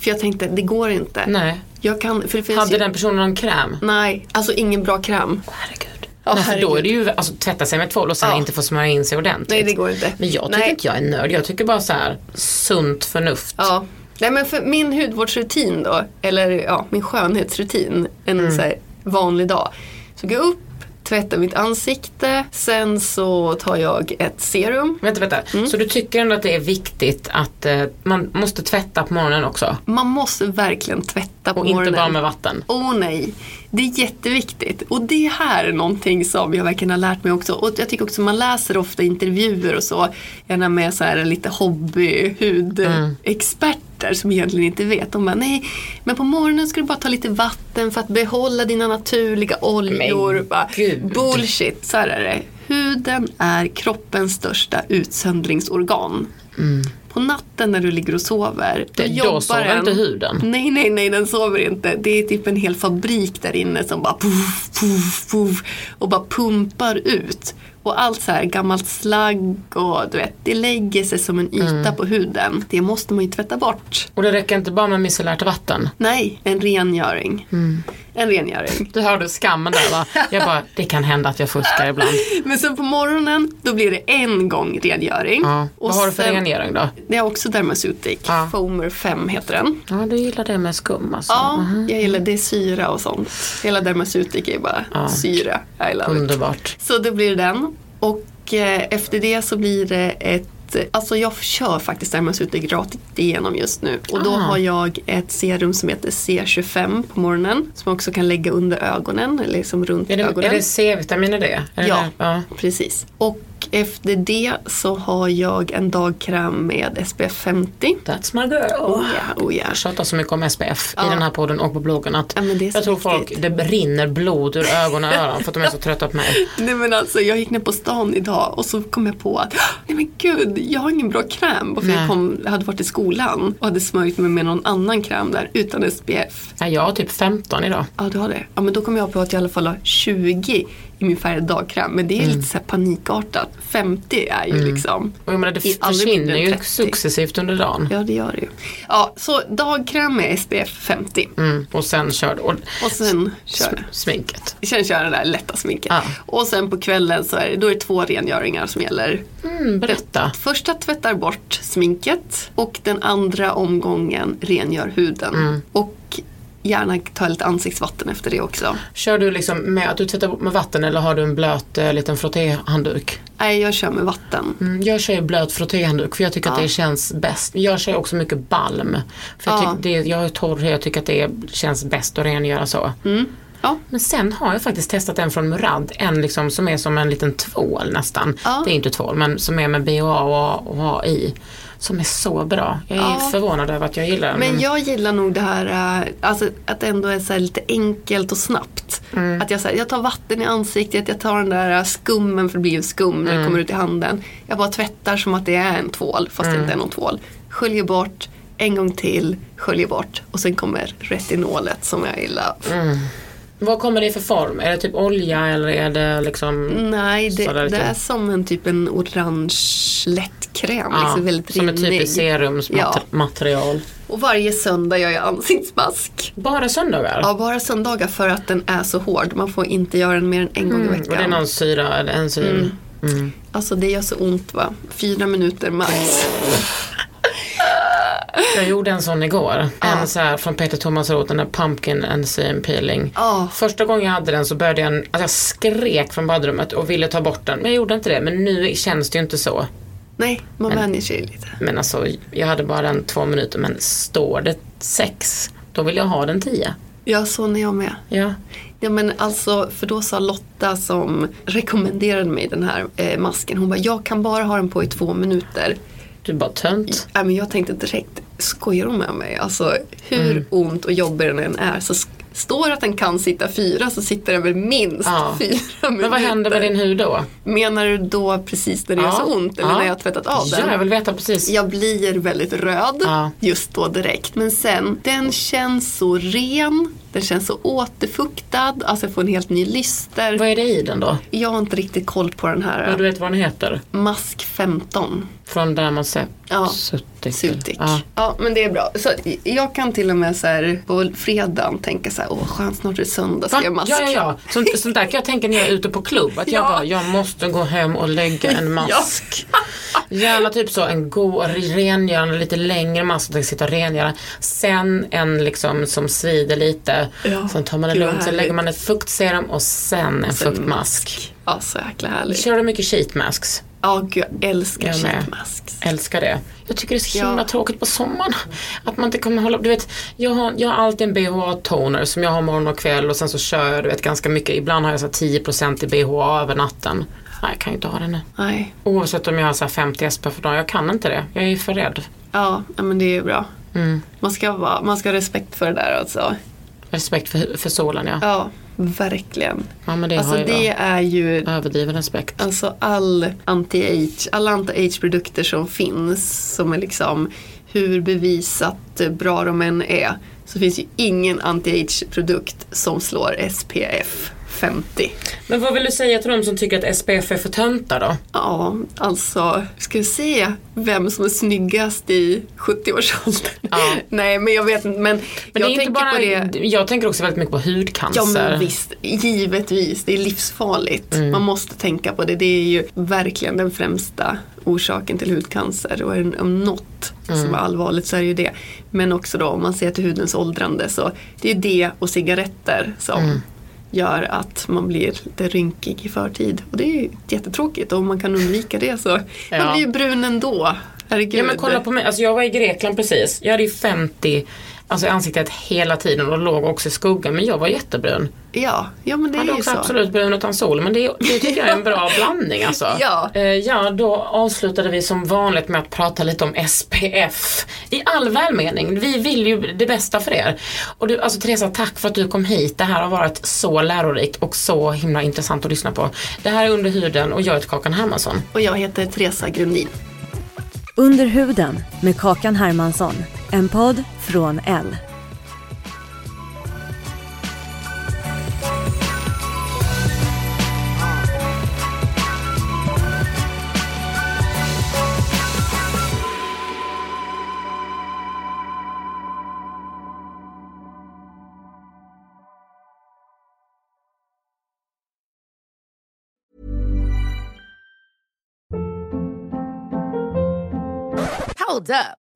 [SPEAKER 4] För jag tänkte, det går inte.
[SPEAKER 1] Mm. Nej.
[SPEAKER 4] Jag kan, för det finns
[SPEAKER 1] Hade
[SPEAKER 4] ju,
[SPEAKER 1] den personen någon kräm?
[SPEAKER 4] Nej, alltså ingen bra kräm.
[SPEAKER 1] Herregud.
[SPEAKER 4] Ja,
[SPEAKER 1] Nej, för då är det ju, alltså tvätta sig med tvål och sen
[SPEAKER 4] Ja.
[SPEAKER 1] inte få smörja in sig ordentligt.
[SPEAKER 4] Nej, det går inte.
[SPEAKER 1] Men jag tycker
[SPEAKER 4] Nej.
[SPEAKER 1] inte jag är nörd, jag tycker bara så här sunt förnuft.
[SPEAKER 4] Ja. Nej men för min hudvårdsrutin då, eller ja, min skönhetsrutin en
[SPEAKER 1] Mm.
[SPEAKER 4] så vanlig dag. Så går jag upp, tvättar mitt ansikte, sen så tar jag ett serum.
[SPEAKER 1] Vänta, vänta.
[SPEAKER 4] Mm.
[SPEAKER 1] Så du tycker ändå att det är viktigt att eh, man måste tvätta på morgonen också?
[SPEAKER 4] Man måste verkligen tvätta på
[SPEAKER 1] Och
[SPEAKER 4] morgonen.
[SPEAKER 1] inte bara med vatten?
[SPEAKER 4] Åh nej, det är jätteviktigt. Och det här är någonting som jag verkligen har lärt mig också. Och jag tycker också man läser ofta intervjuer och så. Gärna med så här lite hobby hudexperter som egentligen inte vet. De bara nej, men på morgonen ska du bara ta lite vatten för att behålla dina naturliga oljor. Bara, bullshit, så här är det. Huden är kroppens största utsöndringsorgan. På natten när du ligger och sover, då
[SPEAKER 1] Det- då sover
[SPEAKER 4] den.
[SPEAKER 1] inte huden.
[SPEAKER 4] Nej, nej, nej, den sover inte. Det är typ en hel fabrik där inne som bara puff, puff, puff och bara pumpar ut. Och allt så här gammalt slagg och du vet, det lägger sig som en yta
[SPEAKER 1] Mm.
[SPEAKER 4] på huden. Det måste man ju tvätta bort.
[SPEAKER 1] Och det räcker inte bara med micellärt vatten?
[SPEAKER 4] Nej, en rengöring.
[SPEAKER 1] Mm.
[SPEAKER 4] En rengöring.
[SPEAKER 1] Du hörde skammen där va? Jag bara, det kan hända att jag fuskar ibland.
[SPEAKER 4] Men sen på morgonen, då blir det en gång rengöring.
[SPEAKER 1] Ja.
[SPEAKER 4] Och
[SPEAKER 1] Vad har du för
[SPEAKER 4] sen-
[SPEAKER 1] rengöring då?
[SPEAKER 4] Det är också Dermaceutic.
[SPEAKER 1] Ja.
[SPEAKER 4] Foamer 5 heter den.
[SPEAKER 1] Ja, du gillar det med skum alltså?
[SPEAKER 4] Ja, jag gillar det syra och sånt. Hela Dermaceutic är bara
[SPEAKER 1] Ja.
[SPEAKER 4] syra. I love it.
[SPEAKER 1] Underbart.
[SPEAKER 4] Så det blir den. Och eh, efter det så blir det ett Alltså jag kör faktiskt Dermaceutic rakt igenom just nu. Och då
[SPEAKER 1] Ah.
[SPEAKER 4] har jag ett serum som heter C25 på morgonen. Som man också kan lägga under ögonen, eller liksom runt
[SPEAKER 1] Är det,
[SPEAKER 4] ögonen.
[SPEAKER 1] är det C-vitamin i det? Är
[SPEAKER 4] Ja,
[SPEAKER 1] Det, ja.
[SPEAKER 4] precis. Och efter det så har jag en dagkräm med SPF 50.
[SPEAKER 1] That's my girl.
[SPEAKER 4] Oh ja, oh ja.
[SPEAKER 1] Jag tjatar så mycket om SPF
[SPEAKER 4] Ja.
[SPEAKER 1] i den här podden och på bloggen att
[SPEAKER 4] Ja,
[SPEAKER 1] jag tror folk,
[SPEAKER 4] viktigt.
[SPEAKER 1] det rinner blod ur ögonen och öron för att de är så trötta på mig.
[SPEAKER 4] Nej men alltså jag gick ner på stan idag och så kom jag på att nej men gud, jag har ingen bra kräm. För
[SPEAKER 1] Nej.
[SPEAKER 4] jag, kom, jag hade varit i skolan och hade smörjt mig med någon annan kräm där utan SPF.
[SPEAKER 1] Nej, jag har typ 15 idag.
[SPEAKER 4] Ja du har det. Ja men då kom jag på att jag i alla fall har 20 i min färgade dagkräm. Men det är
[SPEAKER 1] Mm.
[SPEAKER 4] lite så här panikartat. 50 är ju liksom.
[SPEAKER 1] Och jag menar, det försvinner ju
[SPEAKER 4] 30.
[SPEAKER 1] successivt under dagen.
[SPEAKER 4] Ja det gör det ju. Ja så dagkräm med SPF 50.
[SPEAKER 1] Mm. Och sen kör du. Och
[SPEAKER 4] Och sen kör
[SPEAKER 1] sm- sminket.
[SPEAKER 4] Sen kör jag det där lätta sminket.
[SPEAKER 1] Ja.
[SPEAKER 4] Och sen på kvällen så är det, då är det två rengöringar som gäller.
[SPEAKER 1] Mm, berätta.
[SPEAKER 4] Första tvättar bort sminket och den andra omgången rengör huden.
[SPEAKER 1] Mm.
[SPEAKER 4] Och gärna ta lite ansiktsvatten efter det också.
[SPEAKER 1] Kör du liksom med att du tvättar med vatten eller har du en blöt eh, liten frottéhandduk?
[SPEAKER 4] Nej, jag kör med vatten.
[SPEAKER 1] Mm, jag kör blöt frottéhandduk för jag tycker att
[SPEAKER 4] Ja.
[SPEAKER 1] det känns bäst. Jag kör också mycket balm. För jag,
[SPEAKER 4] Ja.
[SPEAKER 1] tycker det, jag är torr och jag tycker att det känns bäst att rengöra så.
[SPEAKER 4] Mm. Ja.
[SPEAKER 1] Men sen har jag faktiskt testat en från Murad, en liksom som är som en liten tvål nästan.
[SPEAKER 4] Ja.
[SPEAKER 1] Det är inte tvål men som är med BHA och, och A i. Som är så bra. Jag är
[SPEAKER 4] Ja.
[SPEAKER 1] förvånad över att jag gillar den.
[SPEAKER 4] Men jag gillar nog det här äh, alltså, att det ändå är så lite enkelt och snabbt.
[SPEAKER 1] Mm.
[SPEAKER 4] Att jag, så här, jag tar vatten i ansiktet, jag tar den där äh, skummen för det blir ju skum när
[SPEAKER 1] Mm.
[SPEAKER 4] det kommer ut i handen. Jag bara tvättar som att det är en tvål fast
[SPEAKER 1] Mm.
[SPEAKER 4] det inte är någon tvål. Sköljer bort, en gång till, sköljer bort och sen kommer retinolet som jag gillar.
[SPEAKER 1] Mm. Vad kommer det i för form? Är det typ olja eller är det liksom
[SPEAKER 4] Nej, det,
[SPEAKER 1] lite-
[SPEAKER 4] det är som en typ en orange lättkräm.
[SPEAKER 1] ja,
[SPEAKER 4] liksom väldigt
[SPEAKER 1] som ett
[SPEAKER 4] rinnig.
[SPEAKER 1] typiskt serumsmaterial?
[SPEAKER 4] Och varje söndag gör jag ansiktsmask.
[SPEAKER 1] Bara söndagar?
[SPEAKER 4] Ja, bara söndagar för att den är så hård. Man får inte göra den mer än en gång i
[SPEAKER 1] Mm,
[SPEAKER 4] veckan.
[SPEAKER 1] och det är någon syra eller enzym? Mm.
[SPEAKER 4] Alltså det gör så ont va. Fyra minuter max.
[SPEAKER 1] Jag gjorde en sån igår. En så här från Peter Thomas Roth, den där Pumpkin Enzyme Peeling.
[SPEAKER 4] Ja.
[SPEAKER 1] Första gången jag hade den så började jag, alltså jag skrek från badrummet och ville ta bort den. Men jag gjorde inte det. Men nu känns det ju inte så.
[SPEAKER 4] Nej, man vänjer sig lite.
[SPEAKER 1] Men alltså jag hade bara den två minuter. Men står det sex, då vill jag ha den tio.
[SPEAKER 4] Ja, så när jag med.
[SPEAKER 1] Ja.
[SPEAKER 4] Ja men alltså, för då sa Lotta som rekommenderade mig den här eh, masken. Hon bara, jag kan bara ha den på i två minuter.
[SPEAKER 1] Du är bara tönt.
[SPEAKER 4] Ja, men jag tänkte direkt, skojar hon med mig? Alltså hur
[SPEAKER 1] Mm.
[SPEAKER 4] ont och jobbig den än är så står att den kan sitta fyra så sitter den väl minst
[SPEAKER 1] Ja.
[SPEAKER 4] fyra minuter.
[SPEAKER 1] Men vad händer med din hud då?
[SPEAKER 4] Menar du då precis när det gör
[SPEAKER 1] Ja.
[SPEAKER 4] så ont eller
[SPEAKER 1] Ja.
[SPEAKER 4] när jag har tvättat av den?
[SPEAKER 1] Ja, jag vill veta precis.
[SPEAKER 4] Jag blir väldigt röd just då direkt. Men sen, den känns så ren. Den känns så återfuktad. Alltså jag får en helt ny lyster.
[SPEAKER 1] Vad är det i den då?
[SPEAKER 4] Jag har inte riktigt koll på den här.
[SPEAKER 1] Ja, du vet vad den heter?
[SPEAKER 4] Mask 15.
[SPEAKER 1] Från där man ser
[SPEAKER 4] Ja.
[SPEAKER 1] suttit.
[SPEAKER 4] Sutik.
[SPEAKER 1] Ja.
[SPEAKER 4] Ja. men det är bra. Så jag kan till och med så här, på fredagen tänka så här, åh skönt snart är det söndag, ska jag mask.
[SPEAKER 1] Ja, ja, ja. Sånt, sånt där kan jag tänka när jag är ute på klubb. Att jag
[SPEAKER 4] Ja.
[SPEAKER 1] bara, jag måste gå hem och lägga en mask. Gärna typ så en god rengörande, lite längre mask att jag sitta och rengöra. Sen en liksom som svider lite.
[SPEAKER 4] Ja.
[SPEAKER 1] Sen tar man det lugnt. Sen lägger man ett fuktserum och sen en
[SPEAKER 4] Sen
[SPEAKER 1] fuktmask.
[SPEAKER 4] Ja, så jäkla härligt.
[SPEAKER 1] Kör du mycket sheet masks?
[SPEAKER 4] Ja, gud jag älskar
[SPEAKER 1] Jag
[SPEAKER 4] sheet masks.
[SPEAKER 1] Älskar det. Jag tycker det är så himla
[SPEAKER 4] Ja.
[SPEAKER 1] tråkigt på sommaren. Att man inte kommer hålla, du vet, jag har, jag har alltid en BHA-toner som jag har morgon och kväll och sen så kör jag du vet, ganska mycket. Ibland har jag så här 10% i BHA över natten. Nej, jag kan ju inte ha det nu.
[SPEAKER 4] Nej,
[SPEAKER 1] Oavsett om jag har så här 50 SP för dagen, jag kan inte det. Jag är för rädd.
[SPEAKER 4] ja, men det är bra.
[SPEAKER 1] Mm.
[SPEAKER 4] Man, ska vara, man ska ha respekt för det där alltså.
[SPEAKER 1] Respekt för, för solen ja.
[SPEAKER 4] Ja, verkligen.
[SPEAKER 1] Ja men det
[SPEAKER 4] Alltså
[SPEAKER 1] har
[SPEAKER 4] det är ju
[SPEAKER 1] Överdriven respekt.
[SPEAKER 4] Alltså all anti-age, alla anti-age produkter som finns som är liksom hur bevisat bra de än är så finns ju ingen anti-age produkt som slår SPF 50.
[SPEAKER 1] Men vad vill du säga till de som tycker att SPF är för töntar då?
[SPEAKER 4] Ja, alltså ska vi se vem som är snyggast i 70-årsåldern?
[SPEAKER 1] Ja.
[SPEAKER 4] Nej men jag vet inte men,
[SPEAKER 1] Men
[SPEAKER 4] jag tänker
[SPEAKER 1] inte bara,
[SPEAKER 4] på det
[SPEAKER 1] jag tänker också väldigt mycket på hudcancer.
[SPEAKER 4] Ja men visst, givetvis. Det är livsfarligt.
[SPEAKER 1] Mm.
[SPEAKER 4] Man måste tänka på det. Det är ju verkligen den främsta orsaken till hudcancer. Och är om något
[SPEAKER 1] Mm.
[SPEAKER 4] som är allvarligt så är det ju det. Men också då om man ser till hudens åldrande så det är det och cigaretter som
[SPEAKER 1] Mm.
[SPEAKER 4] Gör att man blir lite rynkig i förtid. Och det är jättetråkigt och om man kan undvika det så
[SPEAKER 1] Ja.
[SPEAKER 4] man blir ju brun ändå. Herregud.
[SPEAKER 1] Ja men kolla på mig, alltså jag var i Grekland precis. Jag hade ju 50 alltså i ansiktet hela tiden och låg också i skuggan men jag var jättebrun.
[SPEAKER 4] Ja, ja men det
[SPEAKER 1] Jag
[SPEAKER 4] är
[SPEAKER 1] hade
[SPEAKER 4] ju
[SPEAKER 1] också
[SPEAKER 4] så.
[SPEAKER 1] absolut brun utan sol men det, det tycker jag är en bra blandning alltså.
[SPEAKER 4] Ja.
[SPEAKER 1] Eh, ja, då avslutade vi som vanligt med att prata lite om SPF. I all välmening, vi vill ju det bästa för er. Och du, alltså Teresa, tack för att du kom hit. Det här har varit så lärorikt och så himla intressant att lyssna på. Det här är Under huden och jag heter Kakan Hermansson.
[SPEAKER 4] Och jag heter Teresa Grundin.
[SPEAKER 2] Under huden med Kakan Hermansson. En podd från L.
[SPEAKER 3] Hold up.